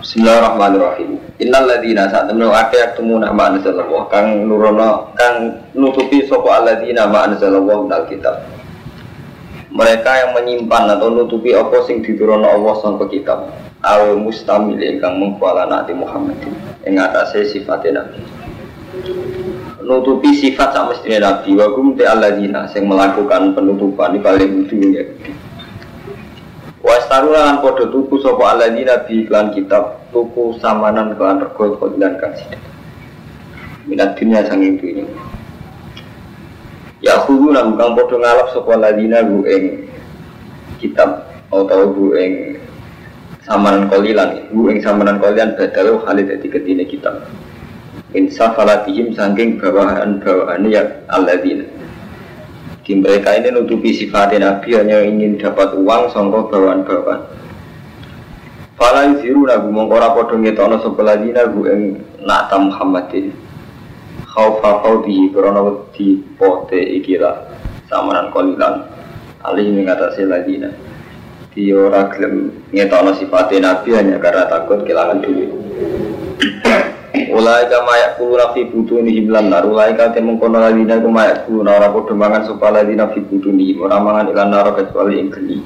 Bismillahirrahmanirrahim. Innal ladzina saat temen akeh yaktumuna ma anzalallah kang nurono kang nutupi sapa alladzina ma anzalallah dal kitab. Mereka yang menyimpan atau nutupi apa sing diturunno Allah sangka kitab. Al mustamil ingkang mengkuala Nabi Muhammad ing atase sifat Nabi. Nutupi sifat sama mestine Nabi wa kum te alladzina sing melakukan penutupan di paling dunia. Wastaru lan padha tuku sapa alladzina bi iklan kitab tuku samanan kelan rego kodilan kang sithik. Minat dunia sanging dunya. Ya kudu lan kang padha ngalap sapa alladzina bu ing kitab atau bu ing samanan kolilan bu ing samanan kolilan badal khalid dadi ketine kitab. Insaf alatihim sangking bawahan-bawahan ya alladzina di mereka ini nutupi sifat Nabi hanya ingin dapat uang songkok bawaan-bawaan. Fala yuziru nagu mongkora podo sebelah dina gu ing nata Muhammadin. Khaufa khawdihi korona wedi pote ikilah samanan kolilan. Alih mengatasi ladina. Di ora gelem ngetono sifat Nabi hanya karena takut kehilangan duit. Ulai kama yak kulu nafi butu ni himlan nar. Ulai kama temung kono ladina ku mayak kulu Nara podo mangan sopa ladina fi butu ni Orang ilan nara kecuali ing geni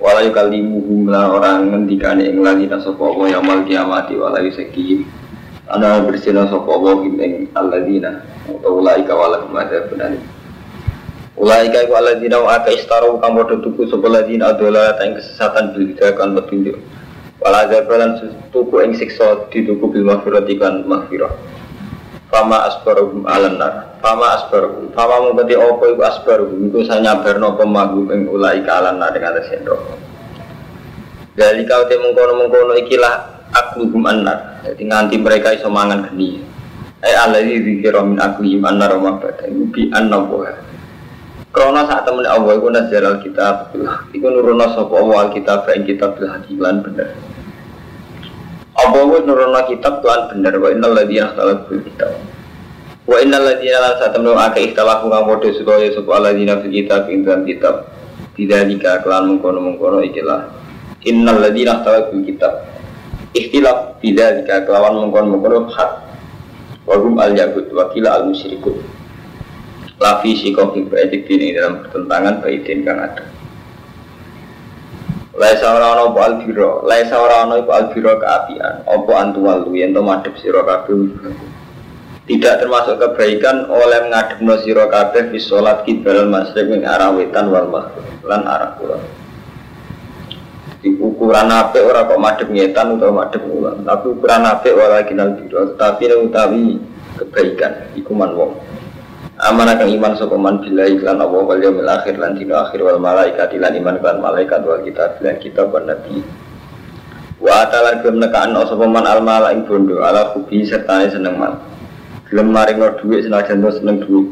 Walai kalimu humla orang ngendikane ing ladina sopa Allah Yamal kiamati walai sekihim Ana bersina sopa Allah Gim ing Atau ulai kawala kumada benar. Ulai kaya aladina wa aka istaru Kamu tuku sopa ladina Adola yang kesesatan Bildakan petunjuk Wala azabalan tuku ing siksa dituku bil maghfirati kan maghfirah. Fama asbaruhum alan nar. Fama asbaruhum. Fama mengkoti opo iku asbaruhum iku sanyabarno pemagum ing ulai ka alan nar dengan neraka. Dari kau te mengkono-mengkono ikilah akluhum annar. Jadi nganti mereka iso mangan geni. Eh alladzi dzikra min aklihim annar wa mabada. Bi annabuha. Krono saat temen Allah iku nazar alkitab Iku nurono sapa Allah alkitab ing kitab bil hakilan bener. Apa wis nurono kitab tuan bener. Wa innal ladzina ikhtalafu fil kitab. Wa innal ladzina lan saat temen akeh ikhtalafu kang supaya sapa alladzina fil kitab ing dalam kitab. Bidzalika kelan mengkono-mengkono ikilah. Innal ladzina ikhtalafu fil kitab. Ikhtilaf bidzalika kelawan mengkono-mengkono hak. Wa hum al-yahud wa kila al-musyrikun lafi sikofi baidik ini dalam pertentangan baidin kang ada Laisa ora ana apa albiro, laisa ora ana albiro keapian, apa antuwalu yen to madhep sira. Tidak termasuk kebaikan oleh mengadepno sira kabeh fi salat kibal masrik ing arah wetan wal maghrib lan arah kulon. Di ukuran apik ora kok madhep ngetan utawa madhep kulon, tapi ukuran kinal biro, tapi utawi kebaikan iku man wong. Amanah kang iman sapa man billahi lan Allah wal yaumil akhir lan dina akhir wal malaikat lan iman kan malaikat wal kitab lan kitab wan nabi. Wa atalan gelem nekaan sapa man al mala ing bondo ala kubi serta seneng man. Gelem maring dhuwit senajan seneng dhuwit.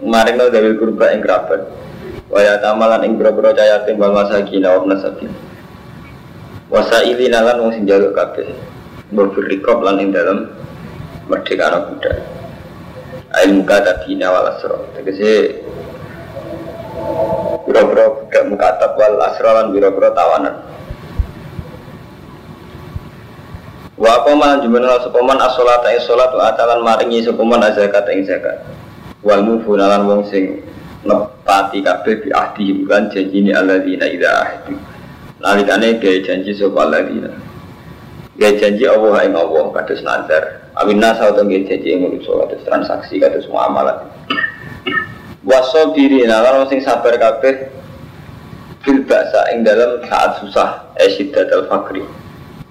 Maring gawe kurba ing kerabat. Wa ya tamalan ing boro-boro cayatin wal masakin wa nasabil. Wasaili nalan wong sing jaluk kabeh. Mbok lan ing dalem merdeka budak ilmu kata dina wal asro tegese biro-biro budak mukatab wal asro lan biro-biro tawanan. Wa apa man jumlah sopaman asolat ing solat wa atalan maringi sopaman azakat ing zakat. Wal mufunalan wong sing nepati kabeh bi ahdi lan janjine alladzina idza ahdi nalikane gawe janji sapa alladzina. Gawe janji Allah ing Allah kados nazar Amin nasa atau nggih janji yang manusia kados transaksi kados muamalah. Waso diri nalar sing sabar kabeh fil baksa ing dalam saat susah esyiddat al fakri.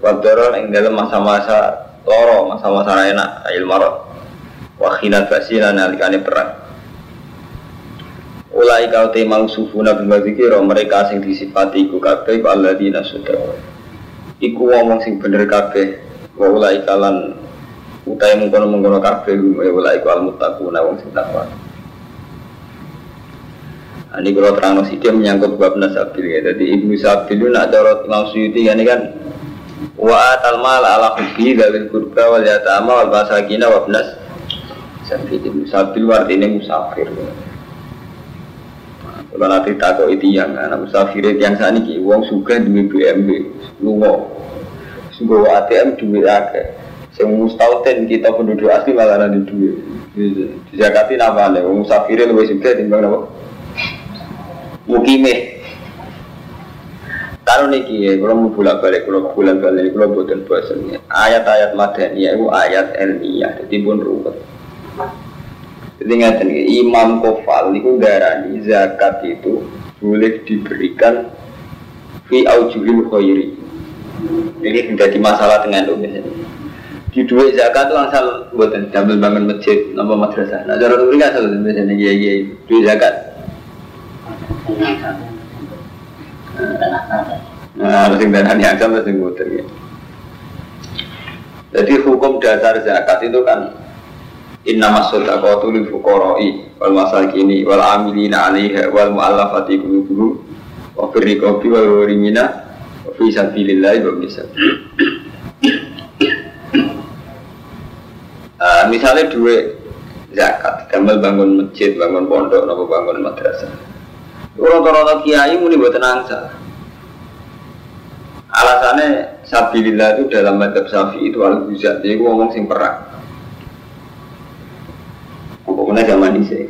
Wadorol ing dalam masa-masa loro, masa-masa enak, ail marot. Wakhinat basina nalikane perang. Ulai kau te sufuna bima zikiro mereka sing disifati iku kabeh ku alladzina sudah. Iku wong sing bener kabeh. Wa ulai kalan utai mengkono mengkono kafe ya wala iku al muttaquna wong sing takwa. Nah, ini kalau terang dia menyangkut bab nasabil ya. Jadi ibnu sabil itu nak dorot imam suyuti ini kan wa atal mal ala hubbi dalil kurba wal yatama wal basakina wa bnas sabil ibnu sabil artinya musafir. Kalau nanti takut itu yang anak musafir yang saat ini uang suka di BMW lungo Gue ATM duit akeh. Sing mustautin kita penduduk asli malah nanti duit. Zakati nama nih, musafir lebih suka timbang apa? Mukime. Kalau niki ya, kalau mau bolak balik, kalau bulan balik, kalau buatan bosannya. Ayat-ayat madani itu ayat ilmiah, jadi pun ruwet. Jadi ngatain Imam Kofal itu darani zakat itu boleh diberikan fi aujuhil khairi. Ini menjadi masalah dengan itu di duit zakat tuh asal buatan jambil bangun masjid nama madrasah. Nah cara itu kan asal biasanya iya iya duit zakat. Nah harus yang yang sama sing muter ya. Jadi hukum dasar zakat itu kan Inna masodaqatu lil fuqara'i wal masakini wal amilina 'alaiha wal mu'allafati qulubuhum wa riqabi wal gharimina wa fi sabilillah wa Uh, misalnya duit zakat, gambar bangun masjid, bangun pondok, nopo bangun madrasah. Rata-rata kiai muni buat nangsa. Alasannya sabilillah itu dalam madhab safi itu al buzat, jadi gue ngomong sing perang. Pokoknya zaman ini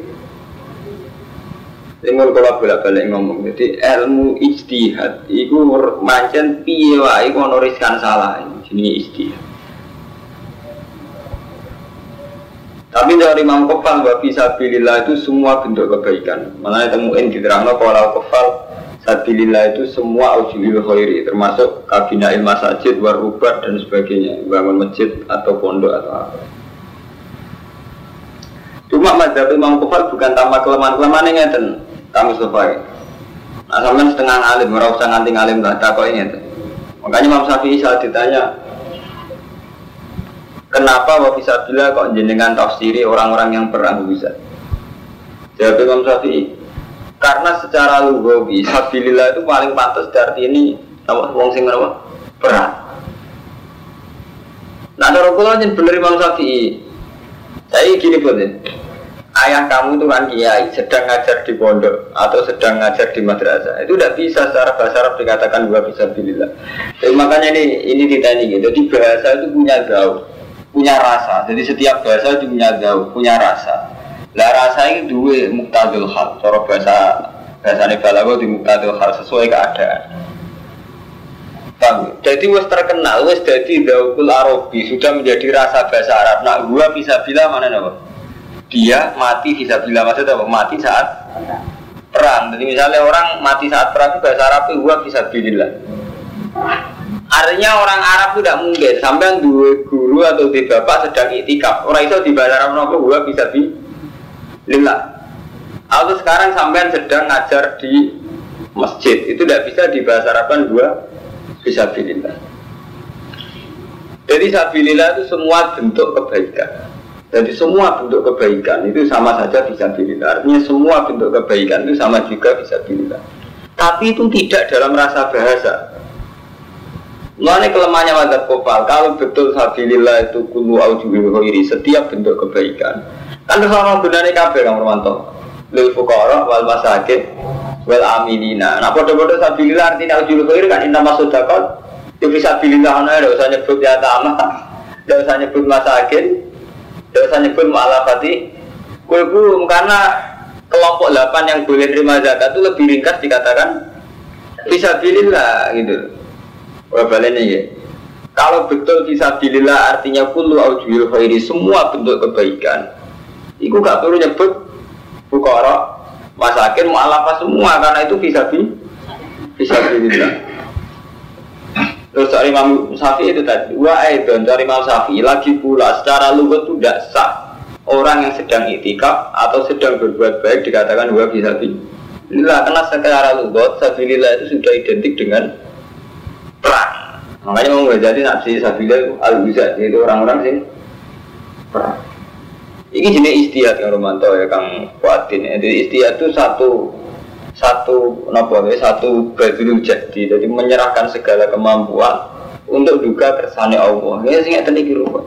Tinggal kalau bolak-balik ngomong, jadi ilmu ijtihad itu mancen piye wae kono riskan salah, ini ijtihad. Tapi dari Imam Kofal bahwa Sabilillah itu semua bentuk kebaikan. Mana temuin di terangno kalau Kofal Sabilillah itu semua ujulil khairi termasuk kabina ilmu masjid, warubat dan sebagainya, bangun masjid atau pondok atau apa. Cuma mazhab Imam Kofal bukan tambah kelemahan-kelemahan yang ngeten, kamu sebaik. Nah, setengah alim, merasa nganti alim lah, tak kok ini. Makanya Imam Syafi'i saat ditanya, Kenapa wa fisabilillah kok jenengan tafsiri orang-orang yang perang bisa? Jawab Imam Syafi'i. Karena secara lugawi sabilillah itu paling pantas dari ini apa wong sing apa? Perang. Nah, ada kula bener Imam Syafi'i. Saya gini pun ya. Ayah kamu itu kan kiai, sedang ngajar di pondok atau sedang ngajar di madrasah. Itu tidak bisa secara bahasa Arab dikatakan gua bisa bilillah. Jadi makanya ini ini ditanya gitu. Jadi bahasa itu punya gaul punya rasa. Jadi setiap bahasa itu punya jauh, punya rasa. Lah rasa ini dua muktadil hal. Cara bahasa bahasa balago di muktadil hal sesuai keadaan. Paham? Jadi wes terkenal, wes jadi daukul Arabi sudah menjadi rasa bahasa Arab. Nah, gua bisa bilang mana nih Dia mati bisa bilang maksudnya apa? Mati saat perang. Jadi misalnya orang mati saat perang bahasa Arab itu gua bisa bilang. Artinya orang Arab itu tidak mungkin sampai dua guru atau di bapak sedang itikaf. Orang itu di bahasa Arab nopo gua bisa di lila. Atau sekarang sampai sedang ngajar di masjid itu tidak bisa di bahasa Arab kan gua bisa bilillah. Jadi sabilillah itu semua bentuk kebaikan. Jadi semua bentuk kebaikan itu sama saja bisa bilillah. Artinya semua bentuk kebaikan itu sama juga bisa bilillah. Tapi itu tidak dalam rasa bahasa. Mengenai kelemahannya madzhab kopal, kalau betul sabilillah itu kulu aujubil khairi, setiap bentuk kebaikan. Kan sama gunanya kabeh Kang Romanto. Lil fuqara wal masakin wal aminina. Nah, bodoh-bodoh sabilillah artinya aujubil khairi kan inna masudakot. Itu bisa sabilillah ana ada usah nyebut ya tama. Tidak usah nyebut masakin. Tidak usah nyebut mu'alafati. Kulku karena kelompok 8 yang boleh terima zakat itu lebih ringkas dikatakan bisa bilillah gitu. Wah ya. Kalau betul bisa dililah artinya kullu aujuhil khairi semua bentuk kebaikan. Iku gak perlu nyebut bukara, masakin, mu'alafa semua karena itu bisa di bisa dililah. Terus dari Imam Syafi'i itu tadi, wa aidon dari Imam Syafi'i lagi pula secara lugat itu tidak sah orang yang sedang itikaf atau sedang berbuat baik dikatakan dua bisa. Inilah karena secara lugat sabilillah itu sudah identik dengan perang. Makanya mau jadi nafsi sabila al itu orang-orang sih perang. Ini jenis istiadat yang Romanto ya Kang Fuadin. Jadi istiadat itu satu satu nopo ya satu badul jadi jadi menyerahkan segala kemampuan untuk juga kersane Allah. Ini sing ngeten iki rupa.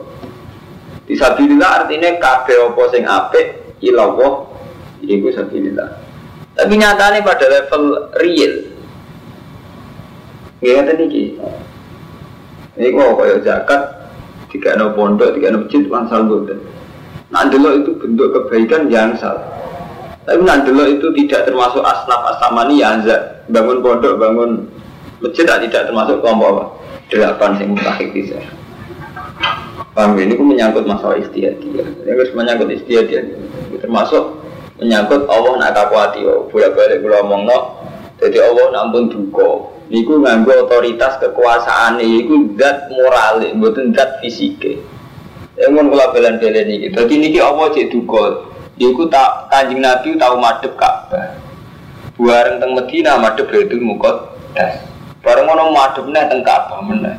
Disabilillah artinya kabeh apa sing apik ilallah iku sabilillah. Tapi nyatanya pada level real Ya ki. Ini kok kaya zakat, tiga no pondok, tiga no masjid, wansal boten. Nah, itu bentuk kebaikan yang salah. Tapi nandelo itu tidak termasuk asnaf asamani ya bangun pondok, bangun masjid tidak termasuk kelompok apa? Delapan sing mutakhir bisa. Paham ini pun menyangkut masalah istiadia. Ini harus menyangkut istiadia. Termasuk menyangkut Allah nak kakuati. Boleh balik ngomong no. Jadi Allah nampun duko. Niku nganggo otoritas kekuasaan iku zat moral, bukan zat fisik. Yang mau kula belen-belen ini. Jadi niki Allah cek duko. Iku tak kanjeng Nabi tahu madep Ka'bah. Buareng teng Medina madep Baitul Muqaddas. Bareng ngono madepnya teng Ka'bah meneh.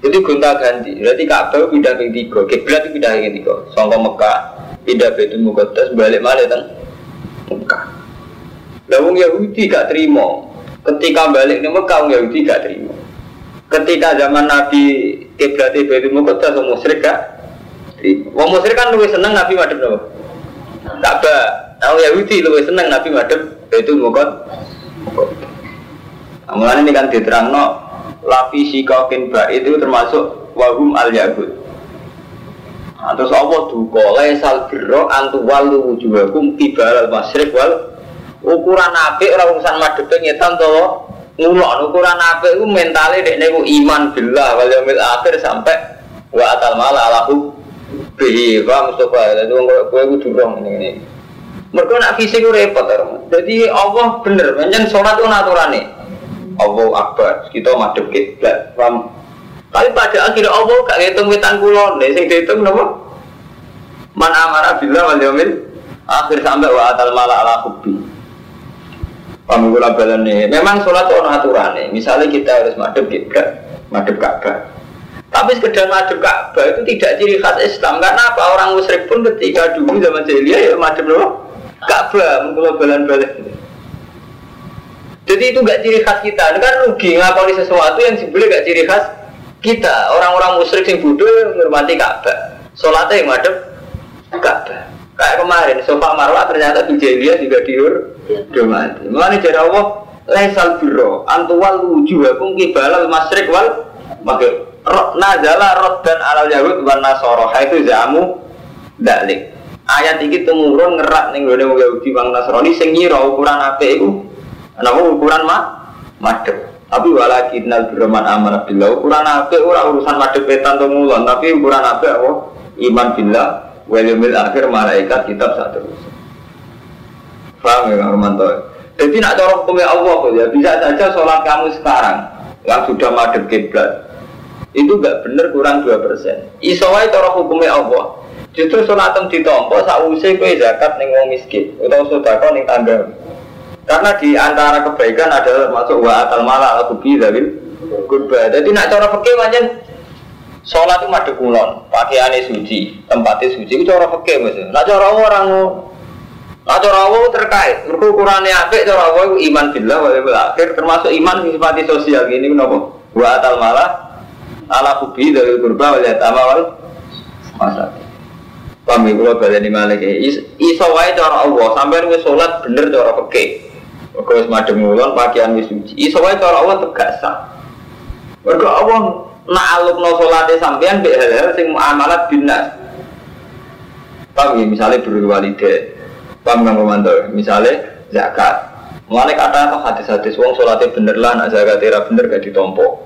Jadi gonta ganti. Berarti Ka'bah pindah ke tiga. Kiblat pindah ke tiga. Sangka Mekah pindah Baitul Muqaddas balik malah teng Mekah. Lawung Yahudi gak terima. Ketika balik ke Mekah Yahudi gak terima. Ketika zaman Nabi kiblat Baitul Muqaddas musyrik gak Wong musyrik kan lebih seneng Nabi madep nopo? Ka'bah. Nah, Yahudi lebih seneng Nabi madep itu mukot. Nah, ini kan diterang no lapi sikokin ba itu termasuk wahum al yahud. Nah, terus apa duka laisal birro antu walu wujuhakum kibal al masyrik wal ukuran apik ora urusan madhep ngetan to ngulok ukuran apik iku mentale dekne ku iman billah wal yaumil akhir sampai wa atal mala alahu Bi, Pak Mustafa, jadi orang gue gue durung ini ini. Mereka nak fisik gue repot, jadi Allah bener, menyen sholat itu nih. Allah akbar, kita madep kiblat, paham? Tapi pada akhirnya Allah gak ngitung wetan kulon, sing dihitung nopo. Man amara billah wal yaumil akhir sampai wa atal mala ala hubbi. Paham kula balane. Memang sholat itu aturan nih. Misalnya kita harus madep kiblat, madep Ka'bah. Tapi sekedar madep Ka'bah itu tidak ciri khas Islam. Karena apa? Orang musyrik pun ketika dulu zaman jahiliyah ya madep loh Ka'bah, mengkulo balan-balik. Jadi itu gak ciri khas kita. Ini kan rugi ngakoni sesuatu yang sebenarnya gak ciri khas kita. Orang-orang musyrik yang bodoh menghormati Ka'bah. Sholatnya yang madep Ka'bah. Kayak kemarin, sofa marwah ternyata di jahiliyah juga dihormati. Mengenai dari Allah, Laisal biro, antuwal wujuhakum kibalal masrik wal maghrib. Nazala dan alal yahud wan nasara. Itu jamu dalik. Ayat ini temurun ngerak ning gone wong Yahudi wong Nasrani sing ukuran apik iku napa ukuran mah madhep. Tapi walakin nal birman amanah billah ukuran apik ora urusan madhepetan to ngulon tapi ukuran apa? Iman billah wal yaumil akhir malaikat kitab satu paham ya Romanto jadi nak cara hukumnya Allah ya bisa saja sholat kamu sekarang yang sudah madhep kiblat itu gak bener kurang dua persen. Isowai cara hukumnya Allah. Justru sholat ditompo sausai kue zakat ning wong miskin atau sedekah ning tangga. Karena di antara kebaikan adalah masuk wa atal mala al kubi dari kurba. Jadi nak cara fakir macam sholat itu madu kulon, pakaiannya suci, tempatnya suci. Itu cara fakir mas. Nak cara orang Nah, cara Allah terkait, mereka ukurannya apik, cara Allah iman billah wa akhir, termasuk iman sifat sosial ini kenapa? Wa atal malah ala kubi dari kurba wal yatama wal masak Pahami kalau baleni malik Iso wae cara Allah. Sampai wis sholat bener cara peke Mereka wis madem ngulon pakaian suci. Iso wae cara Allah tegak sah. Mereka Allah Nak aluk no sholatnya sampean Bik hal-hal sing muamalat binas Paham ya misalnya berwalide Paham nggak komando Misalnya zakat. Mulai kata hadis-hadis. Wong sholatnya bener lah Nak zakatnya bener gak ditompo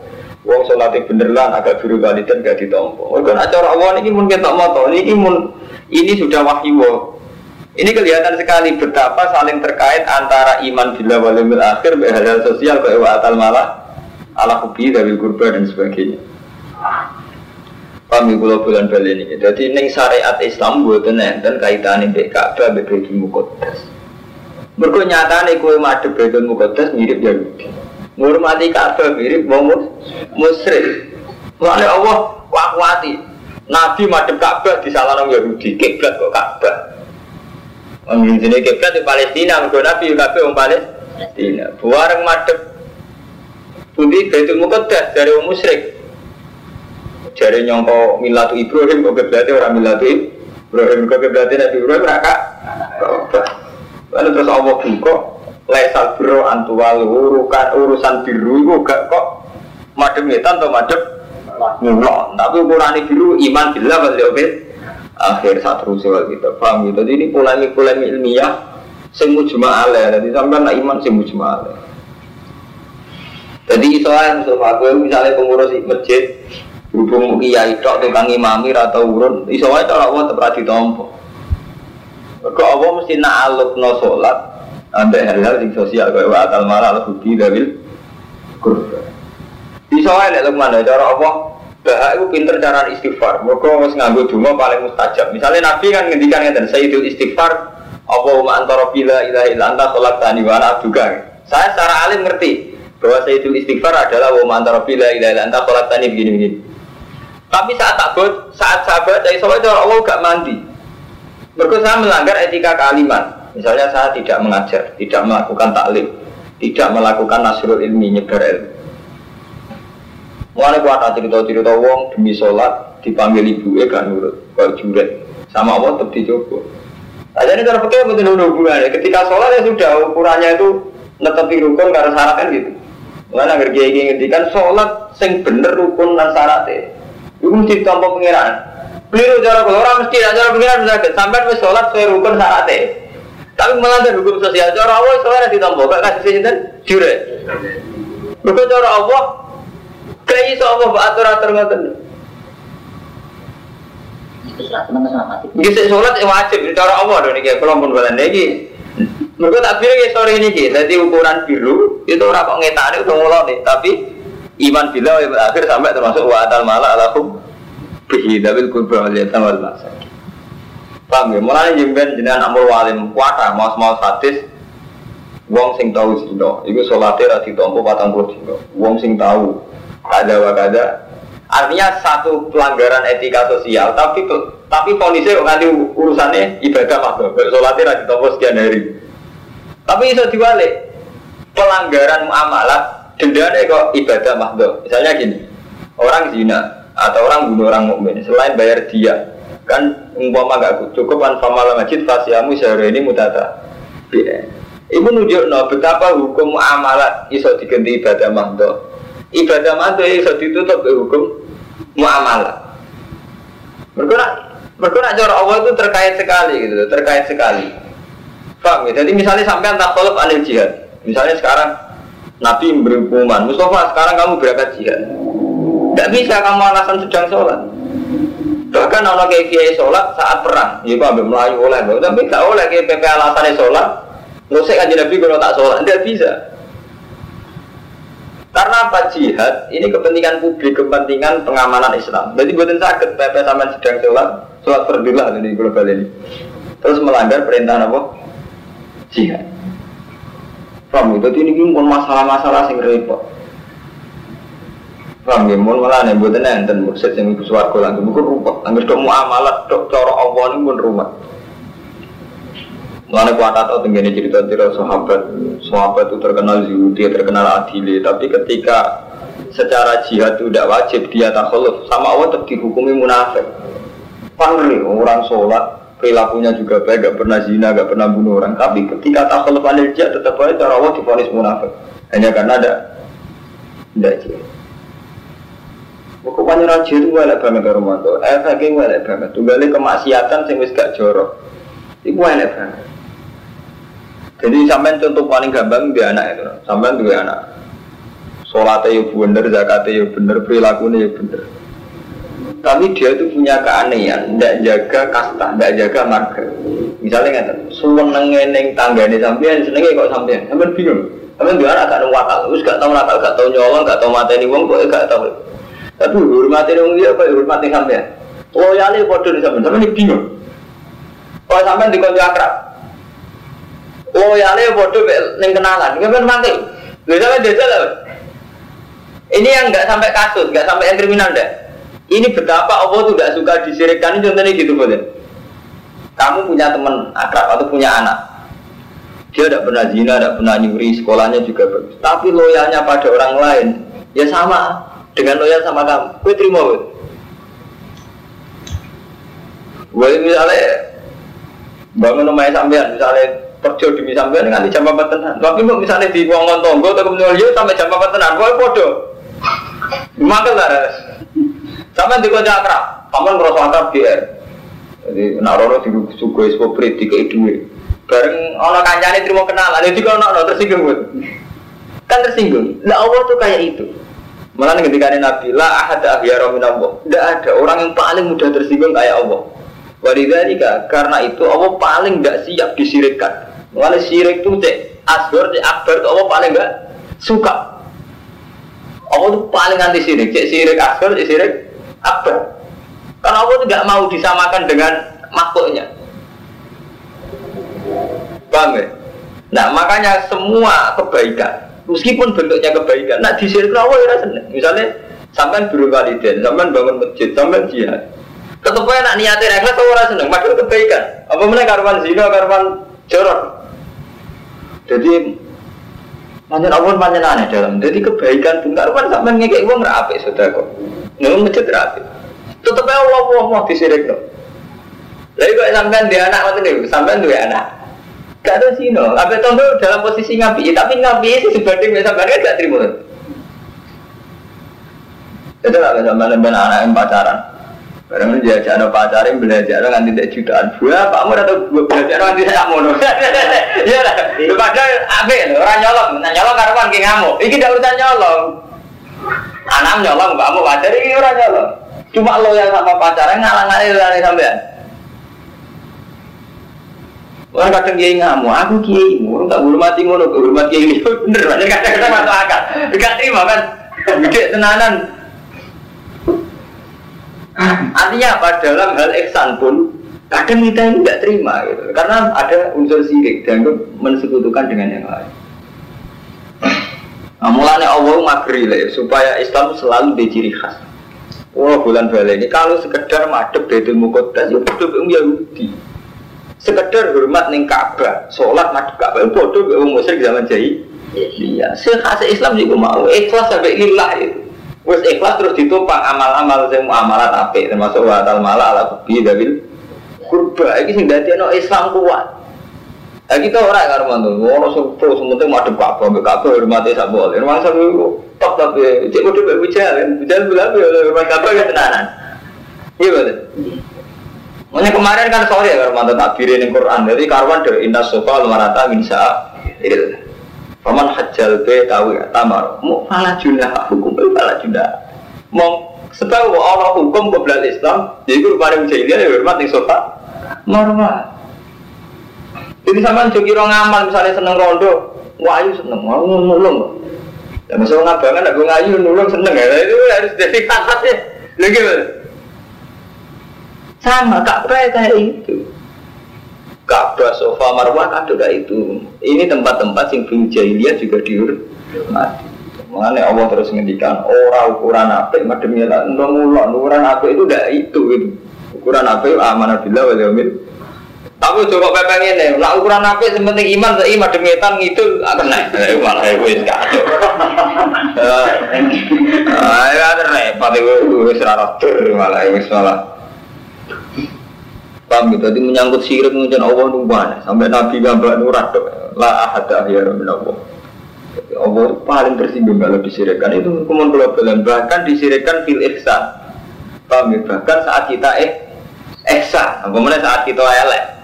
Wong sholatnya bener lah agak biru dan gak ditompo. Mereka nak cara Allah ini mungkin tak moto, ini mun ini sudah wahyu. Ini kelihatan sekali betapa saling terkait antara iman bila walimil akhir hal sosial ke atal malah ala kubi dari kurba dan sebagainya. Kami pulau bulan bali ini. Jadi neng syariat Islam buat dan kaitan ini Ka'bah Baitul Muqaddas. Mergo nyatane kowe madhep Baitul Muqaddas mirip Yahudi. Ngurmati Ka'bah mirip wong musyrik. Mulane Allah wakwati. Nabi madhep Ka'bah di salah Yahudi, kiblat kok Ka'bah. Wong jenenge kiblat di Palestina, mergo Nabi kabeh wong Palestina. Buareng madhep Budi Baitul Muqaddas dari wong. Jare nyongko milatu Ibrahim kok kiblatnya orang milatu Ibrahim kok kiblatnya Nabi Ibrahim raka. Lalu terus Allah buka Laisal biro antual urukan urusan biru itu gak kok madem ngetan atau madem Mulon. Tapi ukuran biru iman bila balik oke. Akhir saat rusuh gitu. Paham gitu. Jadi ini polemik-polemik ilmiah sing mujma'ale. Jadi sampai nak iman sing mujma'ale. Jadi soalnya misalnya gue misalnya pengurus masjid berhubung kiai tok tukang imami atau urun iso wae cara Allah tetep ra ditampa. Kok Allah mesti nak no sholat ada hal-hal sing sosial kayak wa atal malah budi dawil kurba. Iso wae nek mana cara Allah Bahak itu pinter cara istighfar. Mereka harus nganggo donga paling mustajab. Misalnya Nabi kan ngendikan ngeten Sayyidul istighfar Allahumma antara bila ilaha illa anta tani wa abduka. Saya secara alim ngerti bahwa Sayyidul istighfar adalah wa antara bila ilaha illa anta tani begini-begini. Tapi saat takut, saat sahabat dari sahabat itu Allah gak mandi. Mereka saya melanggar etika kealiman. Misalnya saya tidak mengajar, tidak melakukan taklim, tidak melakukan nasrul ilmi, nyebar ilmu. Mulai kuat cerita-cerita wong demi sholat dipanggil ibu ya kan nurut, kalau juret sama Allah tetap dicoba. Aja ini cara pakai betul hubungan. Ketika sholat ya sudah ukurannya itu netepi rukun karena syarat kan gitu. Mulai agar kiai ngendikan sholat sing bener rukun dan syaratnya. Itu mesti tanpa pengiran. Keliru cara kalau orang mesti cara pengiran sakit. Sampai wis sholat sesuai rukun syaratnya. Tapi melanggar hukum sosial. Cara Allah sholat ditampa. Gak kasih sinten jure. Mereka cara Allah kayak iso Allah atur atur ngoten. Bisa sholat wajib cara Allah dong nih kalau pun bulan lagi. Mereka tak bilang ya sore ini jadi ukuran biru itu orang kok ngetane udah mulai nih, tapi iman bila akhir sampai termasuk wa atal mala alakum bihi dabil kubra wal wal masakin paham ya? Mulai jemben jenengan amul walim. Kuata mau mau hadis. Wong sing tahu zina itu sholatnya ra ditompo patang puluh dino wong sing tahu ada wakada artinya satu pelanggaran etika sosial tapi tapi kondisi nanti urusannya ibadah makhluk sholatnya ra ditompo sekian hari. Tapi bisa diwalik. Pelanggaran muamalat dendanya kok ibadah mahdoh. Misalnya gini, orang zina atau orang bunuh orang mukmin selain bayar dia kan umpama gak cukup kan famala masjid fasiamu sehari ini mutata. Ibu nunjuk no betapa hukum muamalat iso diganti ibadah mahdoh. Ibadah mahdoh iso ditutup ke hukum muamalat. Bergerak bergerak cara Allah itu terkait sekali gitu, terkait sekali. Paham ya? Jadi misalnya sampai tak tolak anil jihad. Misalnya sekarang Nabi berhubungan, Mustafa sekarang kamu berangkat jihad. Tidak bisa kamu alasan sedang sholat. Bahkan kalau kayak kiai sholat saat perang, ya ambil melayu oleh, tapi tidak oleh kayak PP alasannya sholat. Usah kaji Nabi kalau tak sholat, tidak bisa. Karena apa jihad? Ini kepentingan publik, kepentingan pengamanan Islam. Jadi buatin sakit, PP sama sedang sholat, sholat perdilah di global ini. Terus melanggar perintah apa? Jihad. Paham ya? Jadi ini pun masalah-masalah sing repot. Paham ya? Mun malah nih buat enten mursid yang ibu suwargo langsung bukan rumput. Angger dok muamalat dok cara Allah ini pun rumah. Mulanya kuat atau tenggine cerita-cerita sahabat, sahabat itu terkenal dia terkenal adili. Tapi ketika secara jihad itu tidak wajib dia takhluf sama Allah tetap dihukumi munafik. Panggil orang sholat perilakunya juga baik, gak pernah zina, gak pernah bunuh orang. Tapi ketika takhluf anil jihad tetap aja cara Allah difonis munafik. Hanya karena ada tidak jihad. Pokoknya raja itu welek banget karo mantu. Efeknya welek banget. Tunggalnya kemaksiatan sing wis gak jorok. Iku welek banget. Jadi sampai contoh paling gampang dia anak itu. Sampai dua anak. Sholatnya ya bener, zakatnya ya bener, perilakunya ya bener tapi dia itu punya keanehan, tidak jaga kasta, tidak jaga marga. Misalnya nggak tahu, neng tangga ini sampean, senengnya kok sampean, sampean bingung. Sampean dia anak gak nakal, terus gak tahu nakal, gak tahu nyolong, gak tahu ini uang, kok gak tahu. Tapi hormati uang dia, apa hormati sampean? Loyalnya bodoh di sampean, sampean bingung. Kalau sampean di konco akrab, loyalnya bodoh neng kenalan, sampean mati. Lalu sampean lah. Ini yang nggak sampai kasus, nggak sampai yang kriminal deh. Ini betapa Allah tuh tidak suka disirikan. Ini contohnya gitu boleh. Kamu punya teman akrab atau punya anak. Dia tidak pernah zina, tidak pernah nyuri, sekolahnya juga bagus. Tapi loyalnya pada orang lain, ya sama dengan loyal sama kamu. Gue terima gue. Gue misalnya bangun rumahnya sampean, misalnya kerja demi sampean dengan jam apa tenan. Tapi misalnya di ruangan tonggo atau kemudian sampai jam apa tenan, gue bodoh. Makan lah. Sampai di kota akrab, kamu ngerasa akrab GR. Jadi nak rono di suku espo prit di duwe. Bareng ono kancane terima kenal, ada juga ono tersinggung. Kan tersinggung. Lah Allah tuh kayak itu. Malah ketika Nabi lah ahad ahyara min Allah. Tidak ada orang yang paling mudah tersinggung kayak Allah. Walidhalika karena itu Allah paling tidak siap disirikkan. Malah sirik itu cek asgor cek akbar itu Allah paling nggak suka. Allah tuh paling anti sirik. Cek sirik asgor cek sirik akbar. Karena Allah tidak mau disamakan dengan makhluknya. Paham ya? Nah makanya semua kebaikan meskipun bentuknya kebaikan nak disirik Allah ya seneng misalnya sampai guru waliden sampai bangun masjid sampai jihad tetap aja nak niatin ikhlas orang seneng padahal kebaikan apa mana karwan zina karwan jorok jadi Manjan Allah manjan aneh dalam. Jadi kebaikan pun karuan sampai ngekek uang rapi sudah kok. Nunggu masjid rapi. Tetap Allah Allah mau disirik loh. Lalu kok sampai dia anak macam ini, sampai dua anak. Gak ada sino. Apa tondo dalam posisi ngapi, tapi ngapi sih sebanding biasa banget gak terima. Itu lah sama dengan anak yang pacaran. Barang dia ajak anak pacaran belajar nganti tidak jutaan. Gua kamu atau gua belajar nganti saya mono. Iya lah. Padahal apa orang nyolong, nyolong karuan ki ngamuk. Iki tidak urusan nyolong. Anak nyolong, kamu pacar ini orang nyolong. Cuma lo yang sama pacaran ngalang-ngalang sampean. Orang kadang kiai ngamuk, aku kiai, orang tak hormati ngono, hormati kiai ini bener, banyak kadang-kadang masuk akal, gak terima kan, gede tenanan. Artinya apa dalam hal ihsan pun kadang kita ini nggak terima gitu, karena ada unsur sirik dan mensekutukan dengan yang lain. Nah, mulanya Allah magri lah, supaya Islam selalu diciri khas. Oh bulan balik ini kalau sekedar madep dari mukodas, ya bodoh Yahudi sekedar hormat ning Ka'bah, sholat madhep Ka'bah bodoh be wong musyrik zaman jahil. Iya, sekhas Islam juga mau ikhlas sampai lillah itu. Wes ikhlas terus ditopang amal-amal sing muamalat apik termasuk wa tal mala ala bi dabil kurba iki sing dadekno Islam kuat. Nah kita orang kan mantu, orang sepuh sementing madhep Ka'bah, mbek Ka'bah hormati sak boleh. Rumah sak top tapi cek kudu mbek bujal, bujal bilang ya hormat Ka'bah ya tenanan. Iya betul. Makanya kemarin kan sorry ya kalau mantan takbir ini Quran. Jadi karuan dari indah sofa lumarata minsa il. Paman hajjal be ya tamar. Mau falah junah hukum itu falah junah. Mau sebab Allah hukum kebelah Islam. Jadi guru pada jahiliyah ya hormat sofa. Normal. Jadi sama jogi orang amal misalnya seneng rondo, wahyu seneng, mau nulung. Ya masuk ngabangan aku ngayu nulung seneng ya. Itu harus jadi kakak ya. Lagi sama Ka'bah kayak itu. Ka'bah, sofa, marwah ada itu. Ini tempat-tempat yang film jahiliyah juga dihormati. Mengenai Allah terus ngendikan orang ukuran apa mademnya lah nongulok ukuran apa itu tidak itu itu ukuran apa amanah bila wal yaumil tapi coba pepeng ini. Lah ukuran apa yang penting iman tapi mademietan itu akan naik. Malah itu gak ada. Ah ya ada repot itu wis ora malah wis malah. Paham gitu, jadi menyangkut sirik mengucapkan Allah banyak. Sampai Nabi gambar nurat La ahada ya min Allah Allah paling tersinggung kalau disirikkan Itu hukuman global Bahkan disirikkan fil ihsan. Paham ya? Bahkan saat kita eh ihsan. Kemudian saat kita elek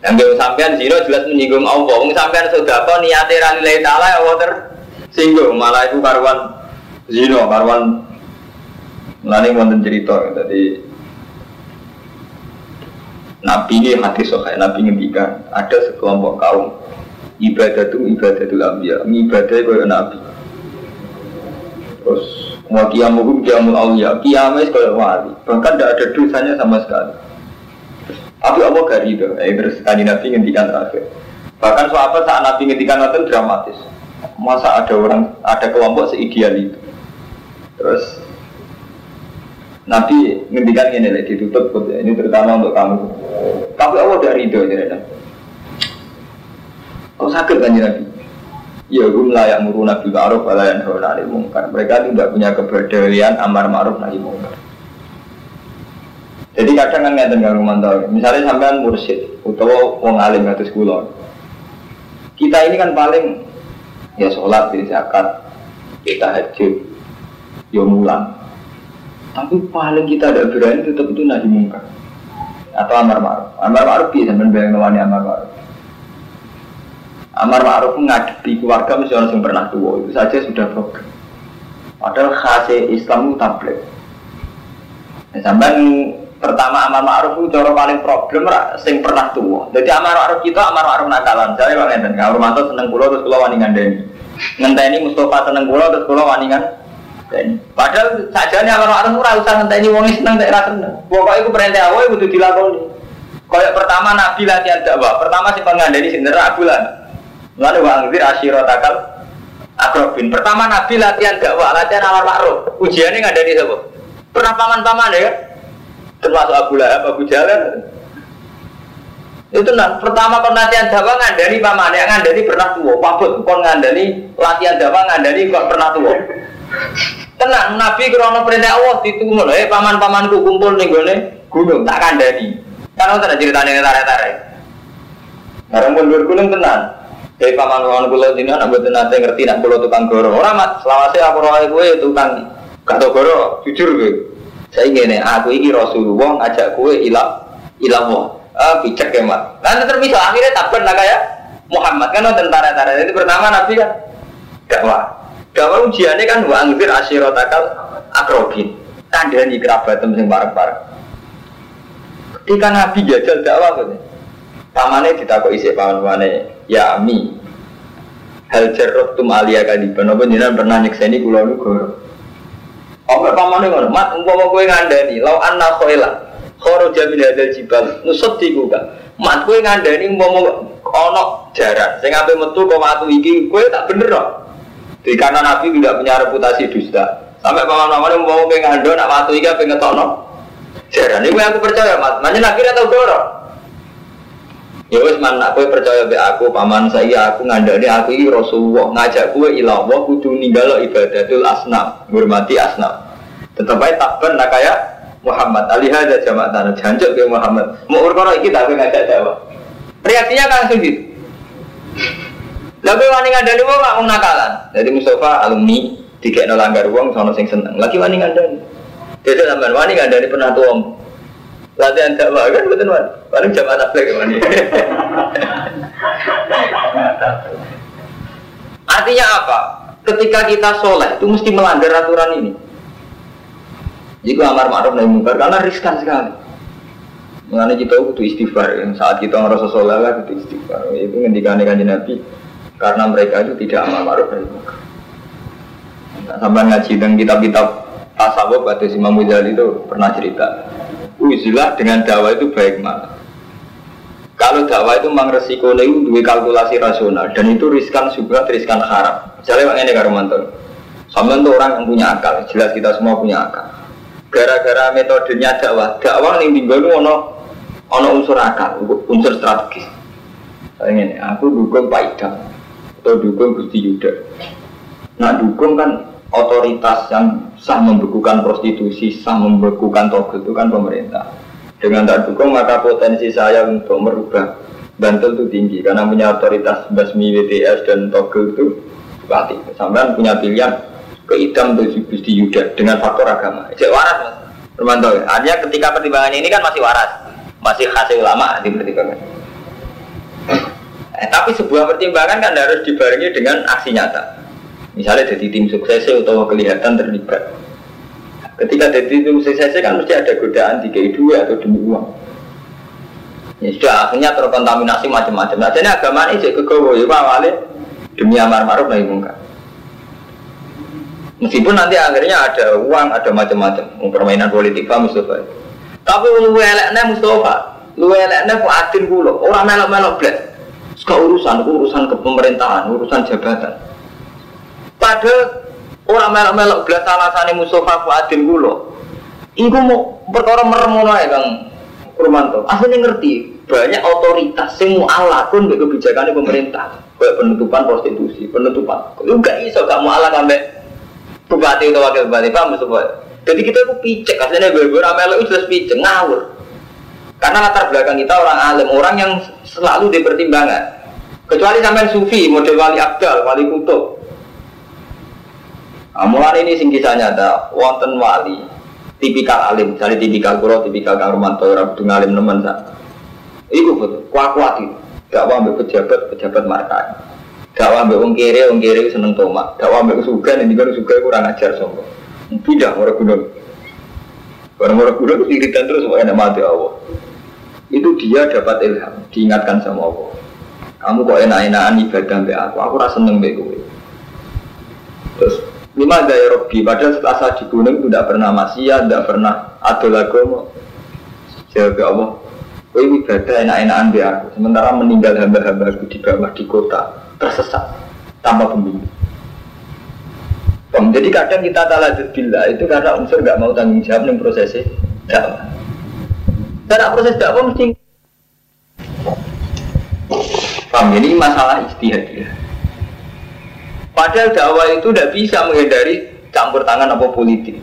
Yang gue sampean zino jelas menyinggung Allah Wong sampean sudah kok niatnya ralilai ta'ala Allah tersinggung Malah itu karuan zino, karuan Lalu wonten cerita. Jadi Nabi ini hati sokai, Nabi ngendikan ada sekelompok kaum ibadah itu ibadah itu ambiya, ibadah itu Nabi. Terus mau kiamuhum kiamul awliya, kiamnya sekolah wali, bahkan tidak ada dosanya sama sekali. Tapi Allah gak ridho, eh, terus tadi Nabi ngendikan terakhir. Bahkan sahabat saat Nabi ngendikan itu dramatis. Masa ada orang, ada kelompok seideal itu. Terus Nabi ngendikan ini lagi ditutup ini terutama untuk kamu. Tapi Allah dari itu ya Kok sakit kan Nabi? Ya hum la yang muru nabi ma'ruf wa la yanhauna 'anil munkar. Mereka tidak punya kepedulian amar ma'ruf nahi munkar. Jadi kadang kan ngeten kang mantau. Misalnya sampean mursyid utawa wong alim atus kula. Kita ini kan paling ya sholat, ya zakat, kita hajj, ya mulang. Tapi paling kita ada berani tetap itu nahi mungkar atau amar ma'ruf. Amar ma'ruf bisa membayang nawani amar ma'ruf. Amar ma'ruf ngadepi keluarga mesti orang yang pernah tua itu saja sudah problem. Padahal khasnya Islam itu tablet. Nah, sampai pertama amar ma'ruf itu cara paling problem sing pernah tua. Jadi amar ma'ruf kita amar ma'ruf nakalan. Saya bang Eden, kalau Romanto seneng pulau terus pulau waningan deni. Ngenteni Mustafa seneng pulau terus waningan deni. Padahal saja nih amar ma'ruf ora usah ngenteni wong seneng tak ra seneng. Pokoknya itu perintah awal itu dilakoni. Kayak pertama Nabi latihan dakwah. Pertama si pengandani sing nerak bulan. Lalu wa angzir takal akrobin. Pertama Nabi latihan dakwah, latihan amar ma'ruf. Ada di siapa? Pernah paman-paman ya? Termasuk Abu Lahab, Abu Jalal. Itu nah, pertama kon latihan dakwah ngandani paman yang ngandani pernah tua. Pabut kon ngandani latihan dakwah ngandani kok pernah tua. Tenang, Nabi krono perintah Allah ditunggu eh paman-pamanku kumpul nih gue gunung tak kandani. Karena tidak ceritanya tarik-tarik. Barang pun bergunung tenang. Eh paman paman kulo dina anak buat nanti ngerti nak kulo tukang goro. Orang mat selawase aku roh gue tukang kata goro jujur gue. Saya ingin aku ini Rasulullah ngajak kue ilah ilah wah. Ah, picek ya. Nanti terpisah akhirnya tak pernah kayak Muhammad kan tentara-tentara itu pertama Nabi kan dakwah. Dakwah ujiannya kan wa angfir asyirotakal akrobin. Kandani kerabat sing bareng-bareng. Ketika Nabi jajal dakwah gitu. Pamane ditakok isi paman-pamane ya ami. Hal cerot tum alia kadiban. Apa jenengan pernah nyekseni kula niku Omel pamane ngono, mat umpama kowe ngandani, lau anna khoila. Khoro jamin hadal jibal, nusut diku kan. Mat kowe ngandani umpama ono jaran, sing ape metu kok watu iki kowe tak bener kok. Di karena Nabi tidak punya reputasi dusta. Sampai paman-paman umpama kowe ngandon nak watu iki ape ngetono. Jaran ini aku percaya, Mat. Manya Nabi tau doro. Ya wis man aku percaya be aku paman saya aku ngandani aku ini Rasulullah. Ngajak gue ilah Allah kudu ninggalo ibadatul asnam menghormati asnam. Tetap aja takban nak kayak Muhammad. Alih aja jamak tanah jancuk ke Muhammad. Mau urkono iki tak ngajak jawab reaksinya kan langsung gitu. Lalu wani ngandani wong mau nakalan? Jadi Mustafa alumni tiga langgar uang sono sing seneng. Lagi wani ngandani? Jadi sampean wani ngandani pernah tuang latihan dakwah kan betul kan paling jam anak lagi mana artinya apa? Ketika kita soleh itu mesti melanggar aturan ini. Jika amar ma'ruf nahi mungkar karena riskan sekali. Mengenai kita butuh istighfar yang saat kita merasa soleh lah butuh istighfar. Itu ngendikan kanji nabi karena mereka itu tidak amar ma'ruf nahi mungkar. Sampai ngaji dan kitab-kitab tasawuf atau Imam Ghazali itu pernah cerita uzilah dengan dakwah itu baik mana kalau dakwah itu memang resiko itu dua kalkulasi rasional dan itu riskan juga riskan haram. Misalnya ini karumanto sama itu orang yang punya akal jelas kita semua punya akal. Gara-gara metodenya dakwah dakwah yang tinggal itu ono ono unsur akal unsur strategis. Saya ini aku dukung Pak Idam atau dukung Gusti Yuda. Nah dukung kan otoritas yang sah membekukan prostitusi, sah membekukan togel itu kan pemerintah. Dengan tak dukung maka potensi saya untuk merubah Bantul itu tinggi karena punya otoritas basmi WTS dan togel itu berarti sampai punya pilihan ke hitam atau di Yuda dengan faktor agama. Jadi waras mas, Romanto. Artinya ketika pertimbangannya ini kan masih waras, masih hasil ulama dipertimbangkan. Eh, tapi sebuah pertimbangan kan harus dibarengi dengan aksi nyata. Misalnya jadi tim sukses atau kelihatan terlibat. Ketika jadi tim sukses kan mesti ada godaan tiga dua atau demi uang. Ya sudah akhirnya terkontaminasi macam-macam. Nah, jadi agama ini jadi kegawa ya awalnya demi amar ma'ruf nahi mungkar. Meskipun nanti akhirnya ada uang, ada macam-macam, permainan politik pak Mustafa. Tapi lu eleknya Mustafa, lu eleknya kok adin kulo, orang melok-melok blek. Sekarang urusan, urusan kepemerintahan, urusan jabatan. Padahal orang melok-melok belas alasane Mustafa Fuadin kulo. Iku mau perkara meremono ya Kang Kurmanto. Aslinya ngerti banyak otoritas yang mu'alakun dengan kebijakan pemerintah. Kayak penutupan prostitusi, penutupan. Lu gak iso gak mu'alak sampai bupati atau wakil bupati paham Mustafa. Jadi kita itu picek, aslinya berbeda melok itu jelas picek, ngawur. Karena latar belakang kita orang alim, orang yang selalu dipertimbangkan. Kecuali sampai sufi, model wali abdal, wali kutub. Nah, mulai ini sing kisah nyata, wonten wali tipikal alim, misalnya tipikal kulo, tipikal kang orang kudu ngalim nemen tak. Iku betul, kuat kuat itu. Gak wambil pejabat, pejabat markai. Gak wambil wong kiri, wong kiri seneng tomat. Gak wambil suga, nih kan suga kurang ajar sombong. Tidak, orang gunung. Orang-orang gunung iritan terus, enak mati Allah. Itu dia dapat ilham, diingatkan sama Allah. Kamu kok enak-enakan ibadah mbak aku, aku rasa seneng gue. Terus lima daya Robi, padahal setelah di gunung itu tidak pernah maksiat, tidak pernah ada lagu Jawab Allah, Kau ibadah enak-enakan mbak aku, sementara meninggal hamba-hamba aku di bawah di kota tersesat tanpa pembimbing. Jadi kadang kita talah bila itu karena unsur nggak mau tanggung jawab nih prosesnya dakwah. Karena proses dakwah mesti Paham ini masalah istihad ya. Padahal dakwah itu tidak bisa menghindari campur tangan apa politik.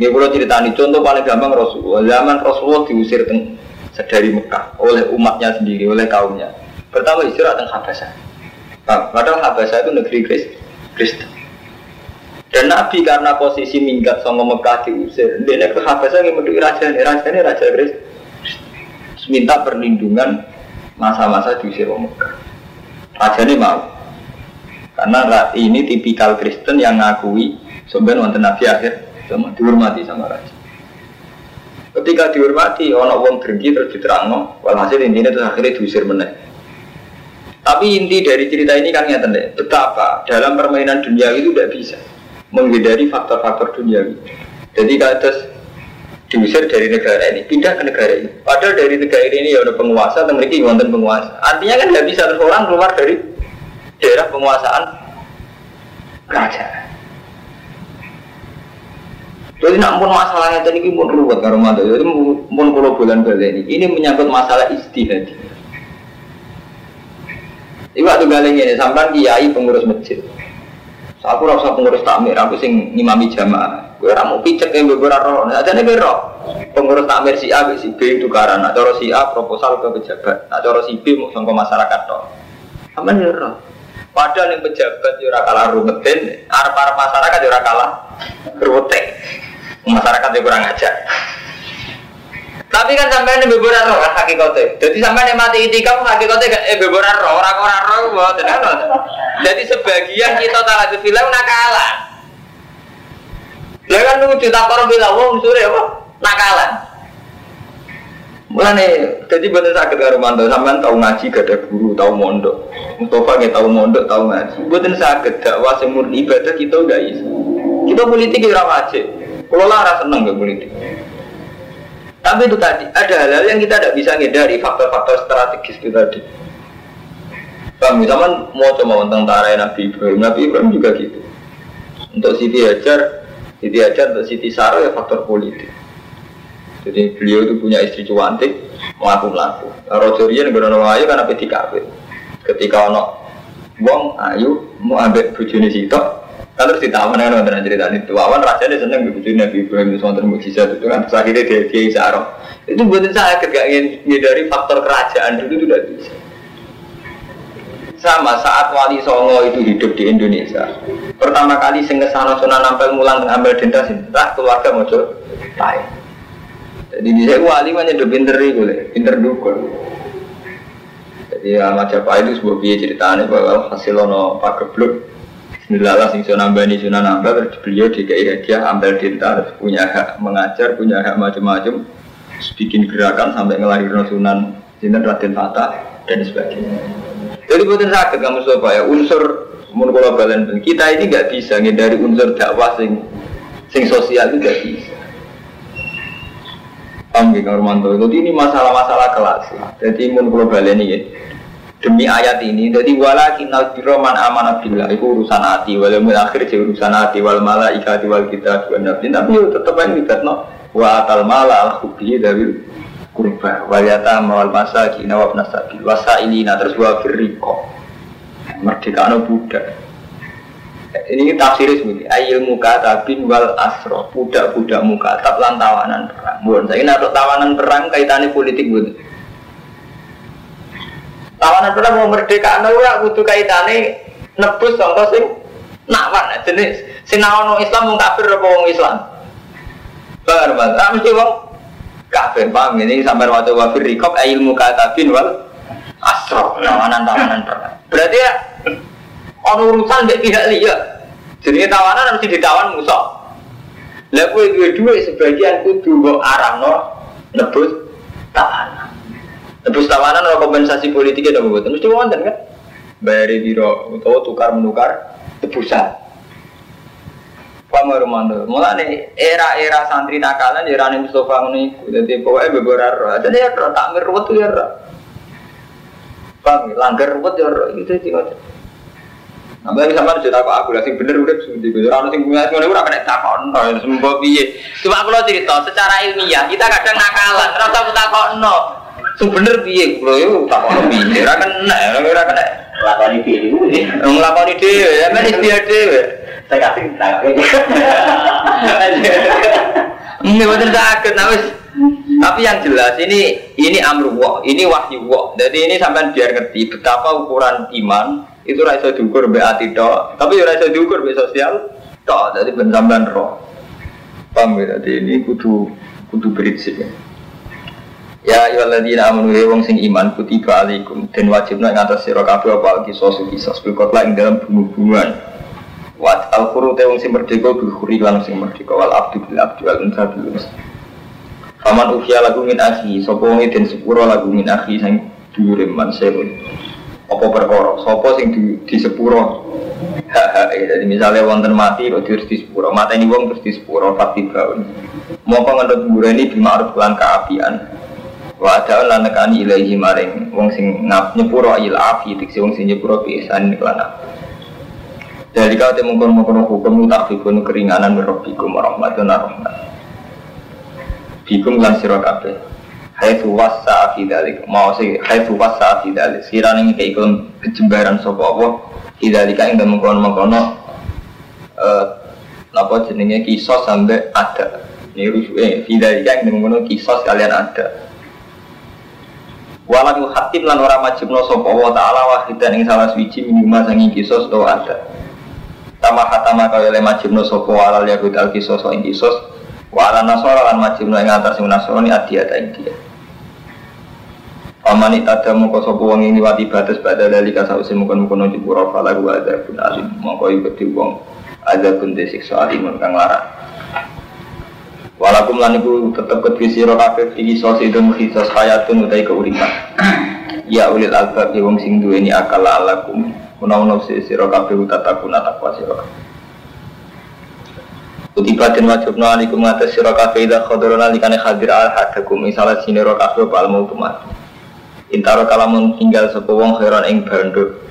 Ini kalau ceritani contoh paling gampang Rasulullah. Zaman Rasulullah diusir dari Mekah oleh umatnya sendiri, oleh kaumnya. Pertama istirahat teng Habasah. Padahal Habasah itu negeri Kristen. Dan Nabi karena posisi minggat sama Mekah diusir, dia ke Habasah yang menduduki raja ini, raja ini raja Kristen. Minta perlindungan masa-masa diusir Mekah. Raja ini mau. Karena ini tipikal Kristen yang ngakui sebenarnya wonten Nabi akhir sama dihormati sama raja. Ketika dihormati, orang wong dengki terus diterangno, walhasil intinya terus akhirnya diusir meneh. Tapi inti dari cerita ini kan nyata deh, betapa dalam permainan dunia itu tidak bisa menghindari faktor-faktor dunia. Jadi terus diusir dari negara ini, pindah ke negara ini. Padahal dari negara ini ya ada penguasa, dan mereka wonten penguasa. Artinya kan tidak bisa terus orang keluar dari daerah penguasaan kerajaan. Jadi nak pun masalahnya tadi ini pun ruwet karo mantu. Jadi pun kalau bulan ini, ini menyangkut masalah istihad. Ibu tuh galeng ini sampai kiai pengurus masjid. Aku rasa pengurus takmir, aku sing ngimami jamaah. Gue ramu picek yang beberapa roh. Jadi gue roh. Pengurus takmir si A, si B itu karena. Nah, si A proposal ke pejabat. Nah, si B mau ke masyarakat toh. Apa nih roh? Padahal yang pejabat jurah kalah rumetin, arah-arah masyarakat jurah kalah rumetin. Masyarakat yang kurang ajar. Tapi kan sampai ini beberapa roh kan hakikatnya. Jadi sampai ini mati itikam hakikatnya kan eh beberapa roh orang orang roh buat Jadi sebagian kita tak film nakalan. Lah kan lucu tak korup bilang wong sore apa nakalan. Mulane jadi bener sakit karo mantu sampean tahu ngaji gak ada guru, tahu mondok. Mustafa nggak tahu mondok, tahu ngaji. Bener sakit dakwah sing murni ibadah kita gak bisa. Kita politik ora wajib. Kalau lara seneng gak politik. Tapi itu tadi, ada hal-hal yang kita tidak bisa ngedari faktor-faktor strategis itu tadi. Kami zaman mau coba tentara Nabi Ibrahim, Nabi Ibrahim juga gitu. Untuk Siti Hajar, Siti Hajar untuk Siti Sarah ya faktor politik. Jadi beliau itu punya istri cuantik, melaku melaku. Rojo Rian gak ayu karena PDKP. Ketika ono wong ayu mau ambil bujuni sitok, Kan terus ditawan kan wonten cerita itu. Awan rasanya seneng begitu Nabi Ibrahim itu wonten mukjizat itu kan. Terus akhirnya dia isaroh. Itu buatin saya gak dari faktor kerajaan dulu itu tidak bisa. Sama saat Wali Songo itu hidup di Indonesia. Pertama kali sing ke sana Sunan Ampel mulang ambil denda sih. Keluarga mau coba. Jadi bisa wali mana udah pinter itu, pinter dukun. Jadi Ahmad Japa itu sebuah biaya ceritanya bahwa hasil ono pak gebluk Bismillah sing sunan bani sunan nambah terus beliau DKI hadiah ambil dinta punya hak mengajar punya hak macam-macam bikin gerakan sampai ngelahirin sunan Sinten Raden Fata dan sebagainya. Jadi buatan sakit kamu supaya unsur mun balen kita ini nggak bisa dari unsur dakwah sing sing sosial itu nggak bisa. Paham ya Romanto? Jadi ini masalah-masalah kelas. Jadi mun balen ini demi ayat ini jadi wala kinal man amanah billah itu urusan hati. Wal akhir jadi urusan hati. Wal malaikati wal kita dua nabi tapi itu tetap yang tidak no wa atal mala al hubbi dari kurba. Wal yata mawal masakin wa nasabi wasailina terus wa firriqo. Merdeka no budak ini tafsir seperti ayil muka tabin wal asro. Budak-budak muka tab tawanan perang. Bukan saya ini tawanan perang kaitannya politik bukan Tawanan pernah mau merdeka, nah ya butuh kaitannya nebus contoh sing nawan jenis sing nawan Islam mau kafir apa wong Islam. Bar mas, ah mesti wong kafir paham? Ini sampai waktu wafir rikop ilmu katabin wal astro tawanan tawanan pernah. Berarti ya ono urusan dari pihak liya. Jadi tawanan mesti ditawan musuh. Lah kowe duwe duwe sebagian kudu mbok arahno nebus tawanan. Nebus tawanan ora kompensasi politiknya dong mboten mesti wonten kan. Bayari biro utawa tukar menukar tebusan. Pamar mando. Mulane era-era santri nakalan ya rane Mustofa ngono iku. Dadi pokoke beberar. Dadi ya takmir ruwet ya. Paham, langgar ruwet ya gitu sih Sampai sama cerita apa aku sing bener udah seperti itu. Orang sing punya semuanya udah kena takon, sembuh piye. Cuma aku lo cerita secara ilmiah kita kadang nakalan, terus aku takon no. Sing bener piye, kulo itu takon piye. Ora kena, ora kena. Lakoni dhewe. Nglakoni dhewe, ya men ikhtiar dhewe. Saya kasih tak. Ini bener sakit, nah wis. Tapi yang jelas ini ini amruwah, ini wahyu wah. Jadi ini sampai biar ngerti betapa ukuran iman itu rasa diukur be ati tok. Tapi rasa diukur be sosial tok jadi bensamban roh paham ya? Jadi ini kudu kudu prinsip ya. Ya ayyuhalladzina amanu ya wong sing iman kutiba alaikum dan wajibna ing atas sira kabeh apa kisos kisos bil kotla ing dalam bungu-bunguan Wat al khuru te wong sing merdeka bil lan sing merdeka wal abdu bil abdi wal unsa bil Faman ufiya lagu min akhi sapa wong den sepuro lagu min akhi sing dhuwure man sewun apa perkara? Sapa sing di, di sepuro? Jadi misalnya wonten mati kok terus di sepuro? Mata ini wong terus di sepuro fakti baun. Mau pengendut ini bima'ruf lan keapian wa ada lan nekani ilahi maring wong sing ngap nyepuro il afi diksi wong sing nyepuro biasan kelana dari kau temu kono kono hukum tak fikun keringanan merobikum warahmatullahi rahmat. Bikum lan sira haitsu wasa fi dalik. Mau sih haitsu wasa fi dalik. Sirane iki ikon kejembaran sapa apa? Fi dalika ing mengkono-mengkono eh napa jenenge? Kisos sampai ada. Ini rusuhe fi dalika ing kisos kalian ada. Walau hatim lan ora majibno sapa wa ta'ala wahidan ing salah suci minima sangi kisos to ada. Tama hatama kaya le majibno sapa walal yahud al kisos ing kisos. Wa ala nasara lan majibno ing atas nasrani adiyata ing dia Paman ada mongko sapa wong ini wati batas pada dari kasause mungkin-mungkin nang jupura fala wa ada pun alim mongko iku wong. Ada pun desiksa alim kang larang Walakum lan iku tetep kedhi sira kabeh iki sosidun khisos hayatun utai keuripan. Ya ulil albab ya wong sing duweni akal alakum. Menawa sira kabeh utatakuna takwa sira Kutiba dan wajib alaikum ngatas sira kabeh idza khadara nalikane hadir al hadakum misalnya sinira kabeh al mautu mati Intaro kalamun tinggal wong heran ing bando.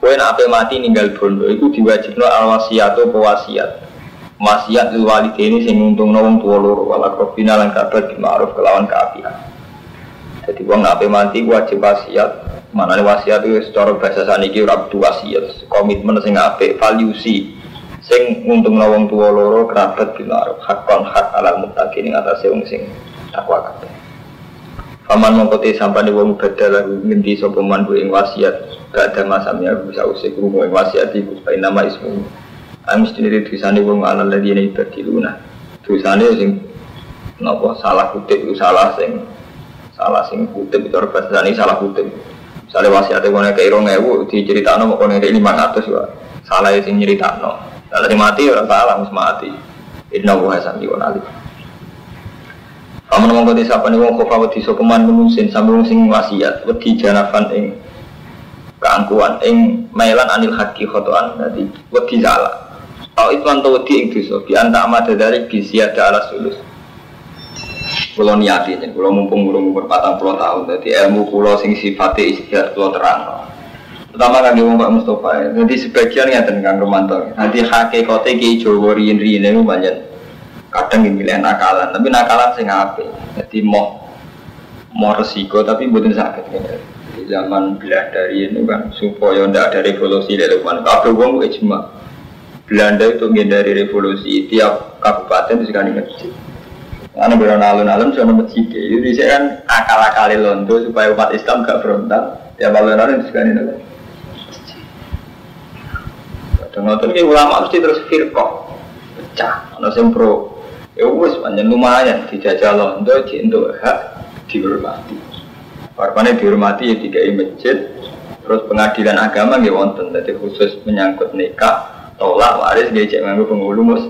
Kowe nek mati ninggal bondo iku diwajibno al wasiat apa wasiat. Lil walidaini sing nguntungno wong tuwa loro wala krobina lan kabar di ma'ruf kelawan kaapian. Jadi wong ape mati wajib wasiat. Mana wasiat itu secara bahasa saniki ora wasiat, komitmen sing apik, valuesi sing nguntungno wong tuwa loro kerabat bil ma'ruf hakon hak alal muttaqin ing atase wong sing takwa kabeh. Paman mengkoti sampai di wong badal lagu ngendi sopeman bu ing wasiat? Gak ada masamnya bisa usik rumo ing wasiat iku supaya nama ismu Amis sendiri tulisannya wong ala lagi ini berkiluna tulisannya sing nopo salah kutip itu salah sing salah sing kutip itu bahasa ini salah kutip. Misalnya wasiatnya wong kayak irong ewu diceritakan mau kono lima ratus ya salah sing nyeritakno. Kalau mati orang salah harus mati. Inna wa hasan alim Amun mongko desa nih wong kofa wedi sopeman menusin sambil sing wasiat wedi janafan ing keangkuhan ing mailan anil haki khotoan jadi wedi salah. Au itman to wedi ing dosa bi anta dari ada ala sulus. Kulo niati jen, kulo mumpung kulo umur patang puluh tahun, jadi ilmu kulo sing sifatnya istihad kulo terang. Pertama kali ngomong Pak Mustafa, jadi sebagian ya tentang Romanto. Nanti hakikatnya ki Jawa riin riin itu banyak kadang ini milih nakalan tapi nakalan sing ape jadi mau mau resiko tapi bukan sakit di zaman dari ini kan supaya tidak ada revolusi mana kabeh wong ijma Belanda itu menghindari revolusi tiap kabupaten itu sekali masjid. Karena berana alun-alun sudah masjid. Jadi saya kan akal-akali londo supaya umat Islam gak frontal. Tiap alun-alun itu sekali masjid dan ngotot ulama mesti terus firqah. Pecah, ada yang pro Ya wis panjang lumayan dijajal londo untuk hak dihormati. Warpane dihormati ya tiga masjid, terus pengadilan agama nggih wonten dadi khusus menyangkut nikah, tolak waris nggih cek nganggo penghulu mus.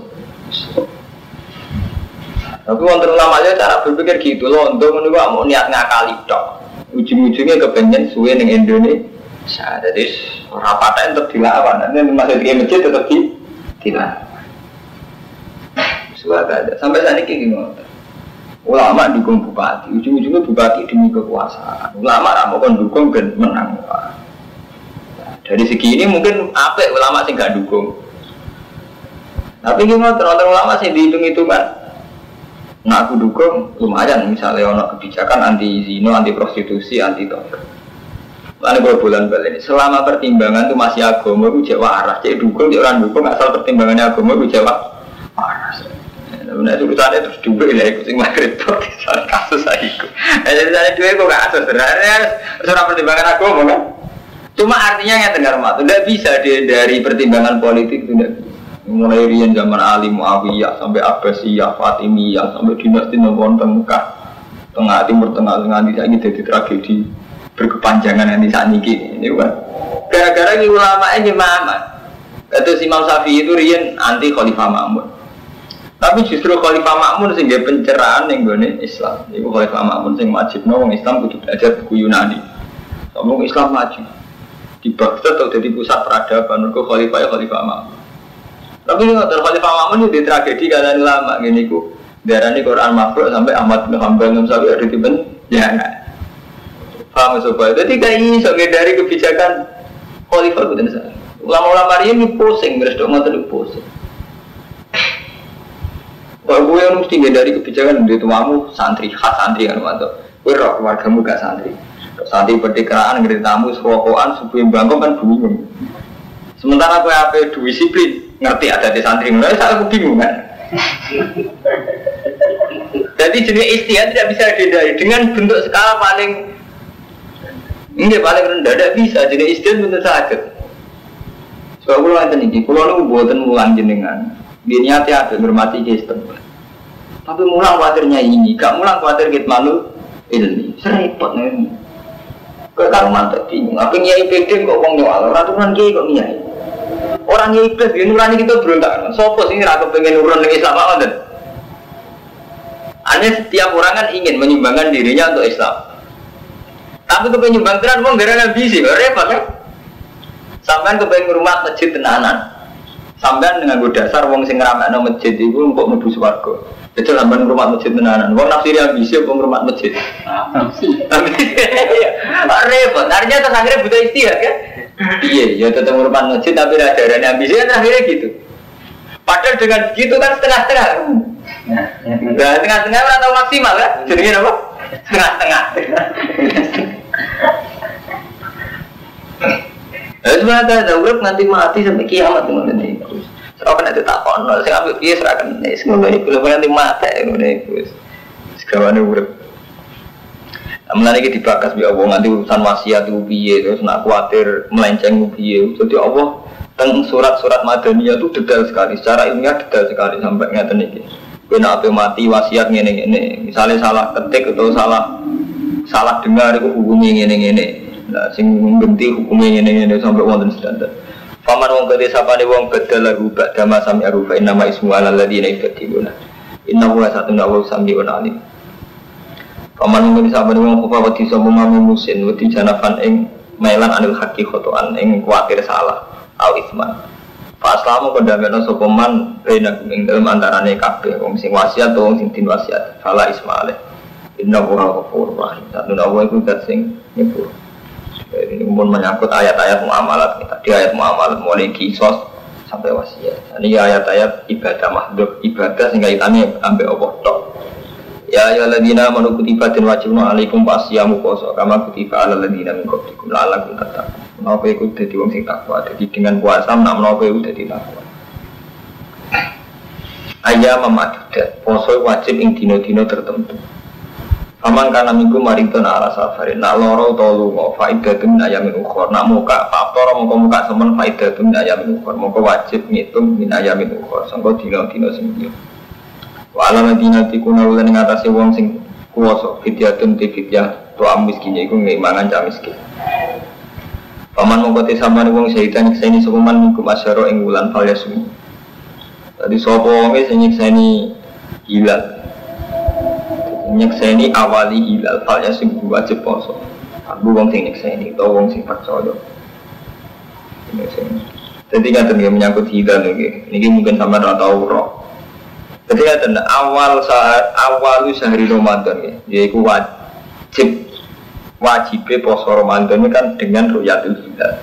Tapi wonten ulama aja cara berpikir gitu loh, untuk menunggu mau niat ngakali tok. Ujung-ujungnya kepengen suwe ning Indonesia. Jadi rapatnya tetap dilawan. Nanti masuk di masjid tetap di dilawan. Suara. Sampai saat ini gini Ulama dukung bupati, ujung-ujungnya bupati demi kekuasaan. Ulama ramu kan dukung dan menang. Dari segi ini mungkin apa ulama sih gak dukung. Tapi gimana terus ulama sih dihitung-hitungan. Nah aku dukung lumayan misalnya ono kebijakan anti zino, anti prostitusi, anti tobat. Lalu kalau bulan balik selama pertimbangan itu masih agama, itu jawab arah. Jadi dukung, jadi orang dukung asal pertimbangannya agama, itu jawab arah. Nah, urusannya terus dua ya, ikut sing maghrib soal kasus saya ikut. Nah, jadi saya dua kok kasus sebenarnya seorang pertimbangan aku kan. Cuma artinya yang dengar mat, tidak bisa dia dari pertimbangan politik tidak Mulai rian zaman Ali Muawiyah sampai Abbasiyah, Fatimiyah sampai dinasti Nabawan Tengah, tengah timur tengah tengah di sini jadi tragedi berkepanjangan yang di sana ini kan. Gara-gara ini ulama ini mama. Itu Imam Syafi'i itu rian anti Khalifah Mahmud. Tapi justru Khalifah Makmun sing pencerahan yang gue Islam. Ibu Khalifah Makmun sing wajib no Islam kudu belajar buku Yunani. Ngomong Islam maju. Di Baghdad atau jadi pusat peradaban, mereka Khalifah ya Khalifah Makmun. Tapi ini nggak Khalifah Makmun itu tragedi kalian lama gini ku. Darah ini Quran makhluk sampai Ahmad bin Hanbal nggak sampai ada di ben. Ya nggak. Paham sobat? Jadi kayak ini sobat dari kebijakan Khalifah itu Ulama-ulama ini pusing, beres dong nggak pusing. Kalau gue yang mesti dari kebijakan di tuamu santri, khas santri kan mantu. Gue roh keluargamu gak santri. Santri pertikeraan ngerti tamu serokokan subuh bangkong kan bingung. Sementara gue apa disiplin ngerti ada di santri mulai saya aku bingung kan. Jadi jenis istiadat tidak bisa dihindari dengan bentuk skala paling ini paling rendah tidak bisa jenis istiadat bentuk sakit. Soalnya kalau nanti nih, kalau lu buatan mulan jenengan, dia niatnya ada hormati sistem. Tapi mulang khawatirnya ini, gak mulang khawatir kita malu ini, serempet nih. Mantep bingung, apa nyai pede kok uang nyawal, ratusan kiai kok nyai. Orang nyai plus, dia nurani kita berontak. Sopo sih ratu pengen nurun dengan Islam apa dan? Aneh setiap orang kan ingin menyumbangkan dirinya untuk Islam. Tapi kepengen nyumbang tenan, mau gara-gara bisi, repot kan? Sampai kepengen rumah masjid tenanan. Sampai dengan dasar wong sing ngeramakno masjid itu untuk mlebu swarga. Itu sampean rumah masjid tenanan. Wong nafsiri ambisi apa rumah masjid. Repot. Artinya terus akhirnya butuh istihad kan? Iya, ya tetap rumah masjid tapi darahnya ambisi kan akhirnya gitu. Padahal dengan begitu kan setengah-setengah. Nah, tengah-tengah atau maksimal kan? Jadi apa? Setengah-setengah. Lalu sebenarnya ada urip nanti mati sampai kiamat teman ini. Serah kan itu tak kono, saya ambil dia serah kan ini. Semua ini belum nanti mati ini itu. Sekarang urip. Namun lagi dibakas bi Allah nanti urusan wasiat itu biye terus nak khawatir melenceng biye. Jadi Allah tentang surat-surat Madaniyah itu detail sekali, secara ilmiah detail sekali sampai ngeten iki. Kowe nak mati wasiat ngene-ngene, misalnya salah ketik atau salah salah dengar itu hubungi ngene-ngene Nah, sing genti hukumnya ini ini sampai wonten standar. Faman wong kete sapane wong badal lagu ba'da ma sami arufa inna ma ismu ala ladina ibadiluna. Inna huwa satu wa sami wa alim. Faman wong kete sapane wong kufa wati sapa mami musin wati janafan ing melan anil haki khotoan ing kuatir salah au isman. Pak Aslamu kondameno sopeman Rena ing dalam antarane kabeh wong sing wasiat wong sing din wasiat. Fala ismaile. Inna huwa ghafurur rahim. Satu nawa iku sing nyepur. Ini pun menyangkut ayat-ayat muamalat Tadi ayat muamalat mulai kisos sampai wasiat. Ini ayat-ayat ibadah makhluk ibadah sehingga kaitannya ambil Allah tok. Ya ya ladina manu kutiba dan wajibna alaikum pasiyamu poso kama kutiba ala ladina min qablikum la'allakum tattaqun. Menapa iku dadi wong sing takwa. Jadi dengan puasa nak menapa iku dadi takwa. Ayah memadudat, poso wajib ing dino-dino tertentu. Aman karena minggu maridon ala safarin Nak loro to lungo faidah tu min ayamin ukhor Nak muka faktor muka muka semen faidah tu min ayamin ukhor Muka wajib ngitung min ayamin ukhor Sangka dino dino sembilan Wa ala ladina tikuna ulan ing atase wong sing kuwasa fidyatun ti fidyah to am miskin iku ngimangan cah miskin. Paman mongko te sampean wong sehitan nyekseni sapa mingkum asyara ing wulan fal yasum. Tadi sapa wong sing nyekseni hilal. Nyekseni awali hilal fal yasum wajib poso. Aku wong sing nyekseni utawa wong sing percaya. Jadi kan yang menyangkut hilal ini, ini mungkin sama ora tahu roh. Jadi kan awal saat awal sehari Ramadan ya, yaitu wajib wajib poso Ramadan ini kan dengan ruyatul hilal.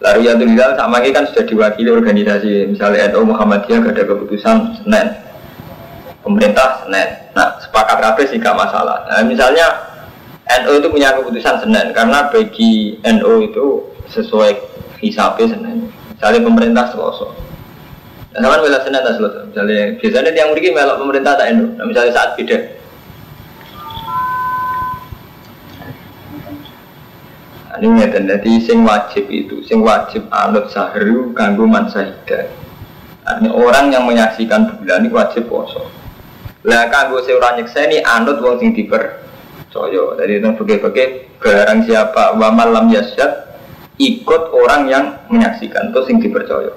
Lalu ruyatul hilal sama ini kan sudah diwakili organisasi, misalnya NU Muhammadiyah gak ada keputusan Senin, pemerintah Senin. Nah sepakat kabeh sih gak masalah. Nah misalnya NU itu punya keputusan Senin karena bagi NU itu sesuai hisapnya Senin. Misalnya pemerintah Selasa. Nah, sama bela Senin tak Selasa. Misalnya biasanya yang pergi melok pemerintah tak Indo. Nah, misalnya saat beda. Nah, ini ngeten, jadi sing wajib itu, sing wajib anut sahru kanggo man sahida. Ini orang yang menyaksikan bulan ini wajib poso. Lah kanggo seorang nyekseni anut wong sing dipercaya. Jadi itu bagi-bagi barang siapa wa malam yasyad ikut orang yang menyaksikan itu sing dipercaya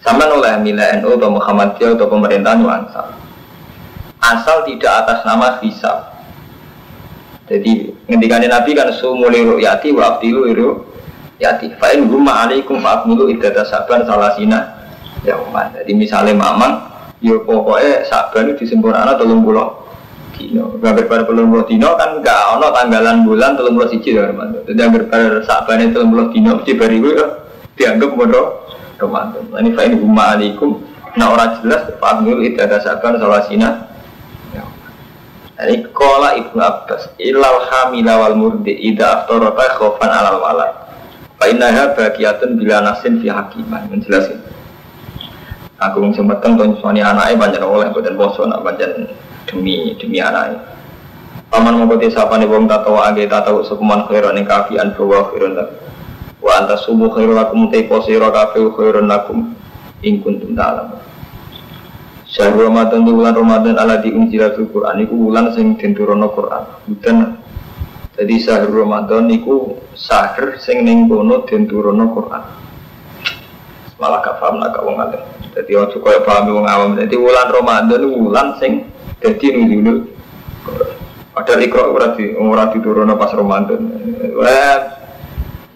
sama oleh Mila NU atau Muhammadiyah atau pemerintahan Nuansa asal. Tidak atas nama hisab jadi ketika Nabi kan sumuli ru'yati wa abdilu iru yati fa'in gumma alaikum fa'akmilu idata saban salasina ya umat jadi misalnya mamang yo pokoknya saban itu disempurna tolong pulau dino. Gambar pada pelung puluh dino kan gak ono tanggalan bulan telung puluh siji ya Ramadan. Jadi gambar pada sabane telung puluh dino mesti bari gue dianggap bodoh Ramadan. Nah, ini fa'in huma alaikum. Nah orang jelas fa'amil itu saban salasina. Ya. Ini kola ibnu Abbas ilal hamila wal murdi ida aftorota khofan alal walad. Fa'innaha bagiatun bila nasin fi hakiman. Menjelasin. Aku sempetan tuh suami anaknya banyak oleh badan bosan, banyak demi demi anak Paman mau koti sapa nih wong tato age tato sekuman khairan ing kafian bahwa khairan lakum. Wa anta subuh khairan lakum te posiro kafe khairan lakum ing kuntum dalam. Syahrul Ramadan di bulan Ramadan ala di unjilatul Quran iku bulan sing den Quran. Bukan jadi syahrul Ramadan iku sahur sing ning kono den Quran. Malah gak paham lah gak wong alim. Jadi orang cukup paham wong awam. Jadi bulan Ramadan bulan sing jadi nunjuk ada ikro ora di ora diturunno pas Ramadan. Wah.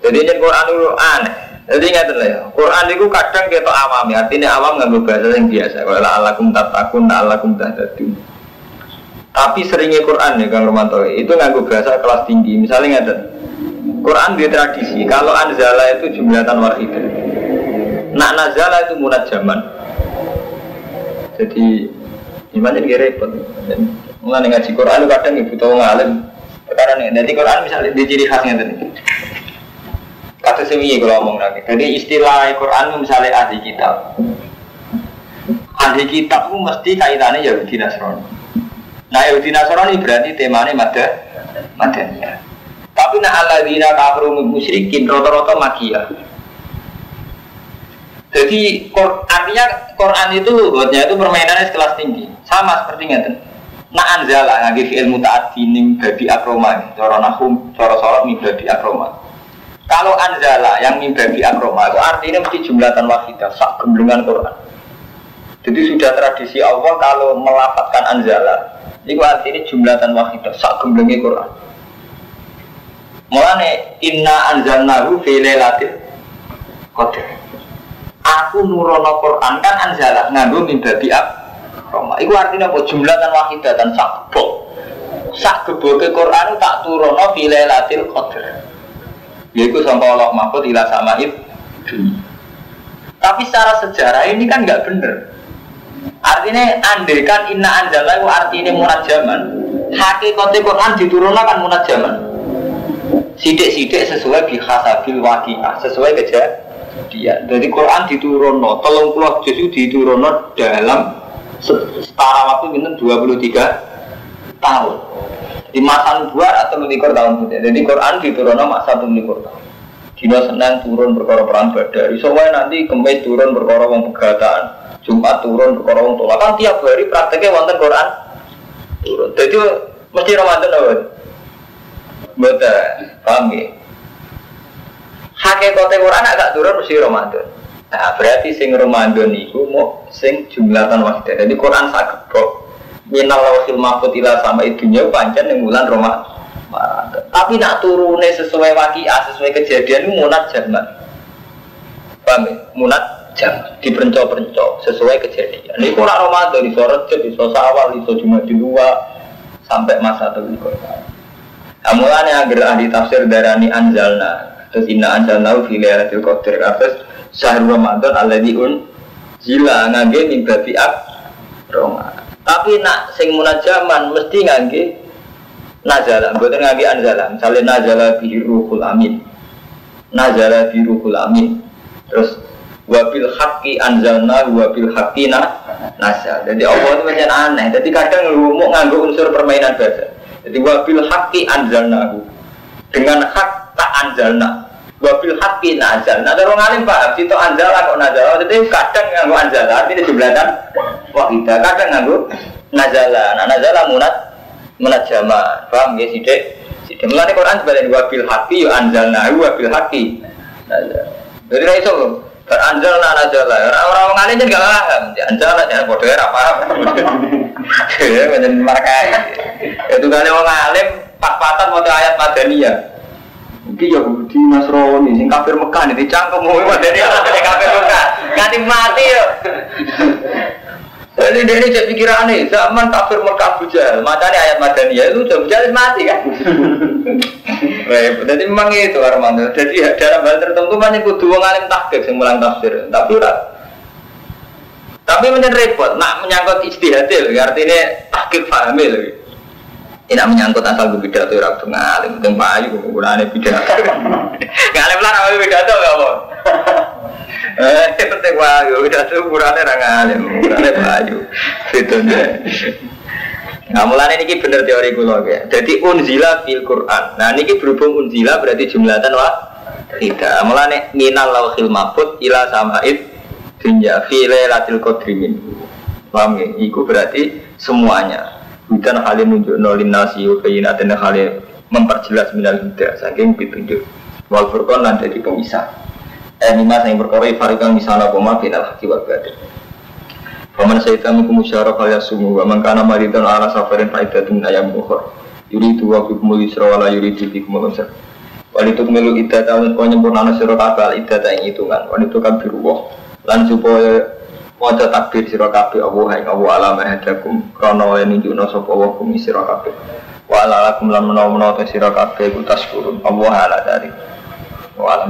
Jadi yen Quran itu aneh. Jadi ingat ya, Quran itu kadang kita awam ya, artinya awam nggak bahasa yang biasa. Kalau alakum tatakun, alakum tahtadun. Tapi seringnya Quran ya Kang Romanto itu nggak bahasa kelas tinggi. Misalnya nggak Quran dia tradisi. Kalau anzala itu jumlatan wahidah. Nak nazala itu munad zaman. Jadi Gimana ini repot. Mulai ngaji Quran kadang ibu tahu ngalim. Perkara nih, jadi Quran misalnya di ciri khasnya tadi. Kata semi kalau ngomong lagi. Jadi istilah Quran misalnya ahli kitab. Ahli kitab itu mesti kaitannya Yahudi Nasrani. Nah Yahudi Nasrani berarti temanya mada madania. Tapi nak aladina kafir musyrikin rata-rata makia. Jadi artinya Quran itu buatnya itu permainannya sekelas tinggi, sama seperti itu. Nah anzala ngagi fi'il mutaati ning babi akroma, cara nahum, cara sholat ning babi akroma. Kalau anzala yang ning babi akroma itu artinya mesti jumlatan wahidah, sak gemblengan Quran. Jadi sudah tradisi Allah kalau melafatkan anzala, itu artinya jumlatan wahidah, sak gemblengi Quran. Mulane inna anzalnahu fi lailatul qadar aku nurono Quran kan anjala nganggo mimba biak Roma. Iku artinya apa? Jumlah dan wahidah dan. Sak geboke Quran tak turono fi lailatul qadar. Yaitu sampai Allah mahfud ila sama Tapi secara sejarah ini kan nggak bener. Artinya kan inna anjala itu artinya munad zaman. Hakikatnya Quran diturunkan kan zaman. Sidik-sidik sesuai bihasabil waqi'ah, sesuai kejadian dia. Jadi Quran diturunno, tolong puluh juz diturunno dalam setara waktu minum 23 tahun. Di masa nubuat atau nulikur tahun putih. Jadi Quran diturunno masa nulikur tahun. Dino Senin turun perkara perang badar. Iso nanti kemis turun wong pegatan. Jumat turun perkara wong tolak kan tiap hari prakteknya wonten Quran turun. Jadi mesti Ramadan apa? Betul, paham? Hakikatnya Quran agak turun mesti Ramadan. Nah, berarti sing Ramadan itu mau sing jumlatan wahidah. Jadi Quran sakit kok. Minal lawhil mahfud ila sama itunya pancen yang bulan Ramadan. Tapi nak turune sesuai wakia, sesuai kejadian munat jaman. Paham ya? Munat jaman. Diperencok-perencok sesuai kejadian. Ini kurang Ramadan, di sore di sawal, di cuma di luar sampai masa terlalu Nah, mulanya agar ahli tafsir darani anjalna terus inna anjalna fi lailatul qadar atas syahrul ramadan alladzi un zila ngangge min babi roma. Tapi nak sing munajaman mesti ngangge nazala. Mboten ngangge anzala. Misalnya nazala bi ruhul amin. Nazala bi ruhul amin. Terus wabil haqqi anzalna wabil haqqi nazal jadi Allah itu macam aneh. Jadi kadang ngomong nganggo unsur permainan bahasa. Jadi wabil haqqi anzalnahu. Dengan hak tak anzalna. Wabil haqqi nazal. Nah, orang alim paham situ anzal kok nazal. Jadi kadang nganggo anzal artinya jumlahkan wahidah. Kadang nganggo nazala. Nah, nazala munat munat jama. Paham ya sidik? Sidik. Mulane Quran sebenarnya wabil haqqi ya anzalnahu wabil haqqi. Nazal. Jadi ra iso Anjal nazala. Orang-orang ngalim jadi gak paham. Anjal jangan bodoh ya paham. Ya menjadi markai. Itu kan orang ngalim pas-pasan mau ayat madaniyah. Mungkin Yahudi Nasrani sing kafir Mekah nih dicangkem mau madaniyah dari kafir Mekah. Nganti mati yo. Jadi dia ini jadi pikiran nih, zaman kafir Mekah bujal, matanya ayat Madaniyah itu udah bujal mati kan? Jadi memang itu Armando. Jadi dalam hal tertentu banyak kudu wong alim tahqiq sing mulang tafsir. Tapi ora tapi menjadi repot, nak menyangkut istihad lho, artinya tahqiq pahami lho. Ini menyangkut asal berbeda tuh orang tuh ngalim, tentang payu, penggunaannya beda. Ngalim lah namanya beda tuh gak mau. Eh, penting payu, beda tuh ukurannya orang ngalim, ukurannya payu. Itu deh. Nah, mulanya ini bener teori gue ya. Jadi unzila fil Quran. Nah, ini berhubung unzila berarti jumlatan wah tidak. Mulanya minal lauhil mafud ila samaid dunya fi lailatul qadri min. Paham ya? Iku berarti semuanya. Hal yang nunjuk nolin nasi dan hal yang memperjelas minal huda saking petunjuk. Wal furqan nanti jadi pemisah. Eh, lima yang berkorei farikan misalnya koma binal haki wal batin. Paman saya tamu kumusyarah kaya sumu wa man kana maridan ala safarin faidatun ayam ukhra. Yuridu wa bikumul yusra wa la yuridu bikumul usra. Walitu kemilu iddah tahun kau nyempurna sira kabeh iddah ta ing hitungan. Walitu kabiru wa lan supaya wajah takbir sira kabeh Allah ing Allah alam hadakum krana nunjukna sapa wa kum sira kabeh. Wa ala lakum lan menawa-menawa sira kabeh ku taskurun Allah ala dari. Wa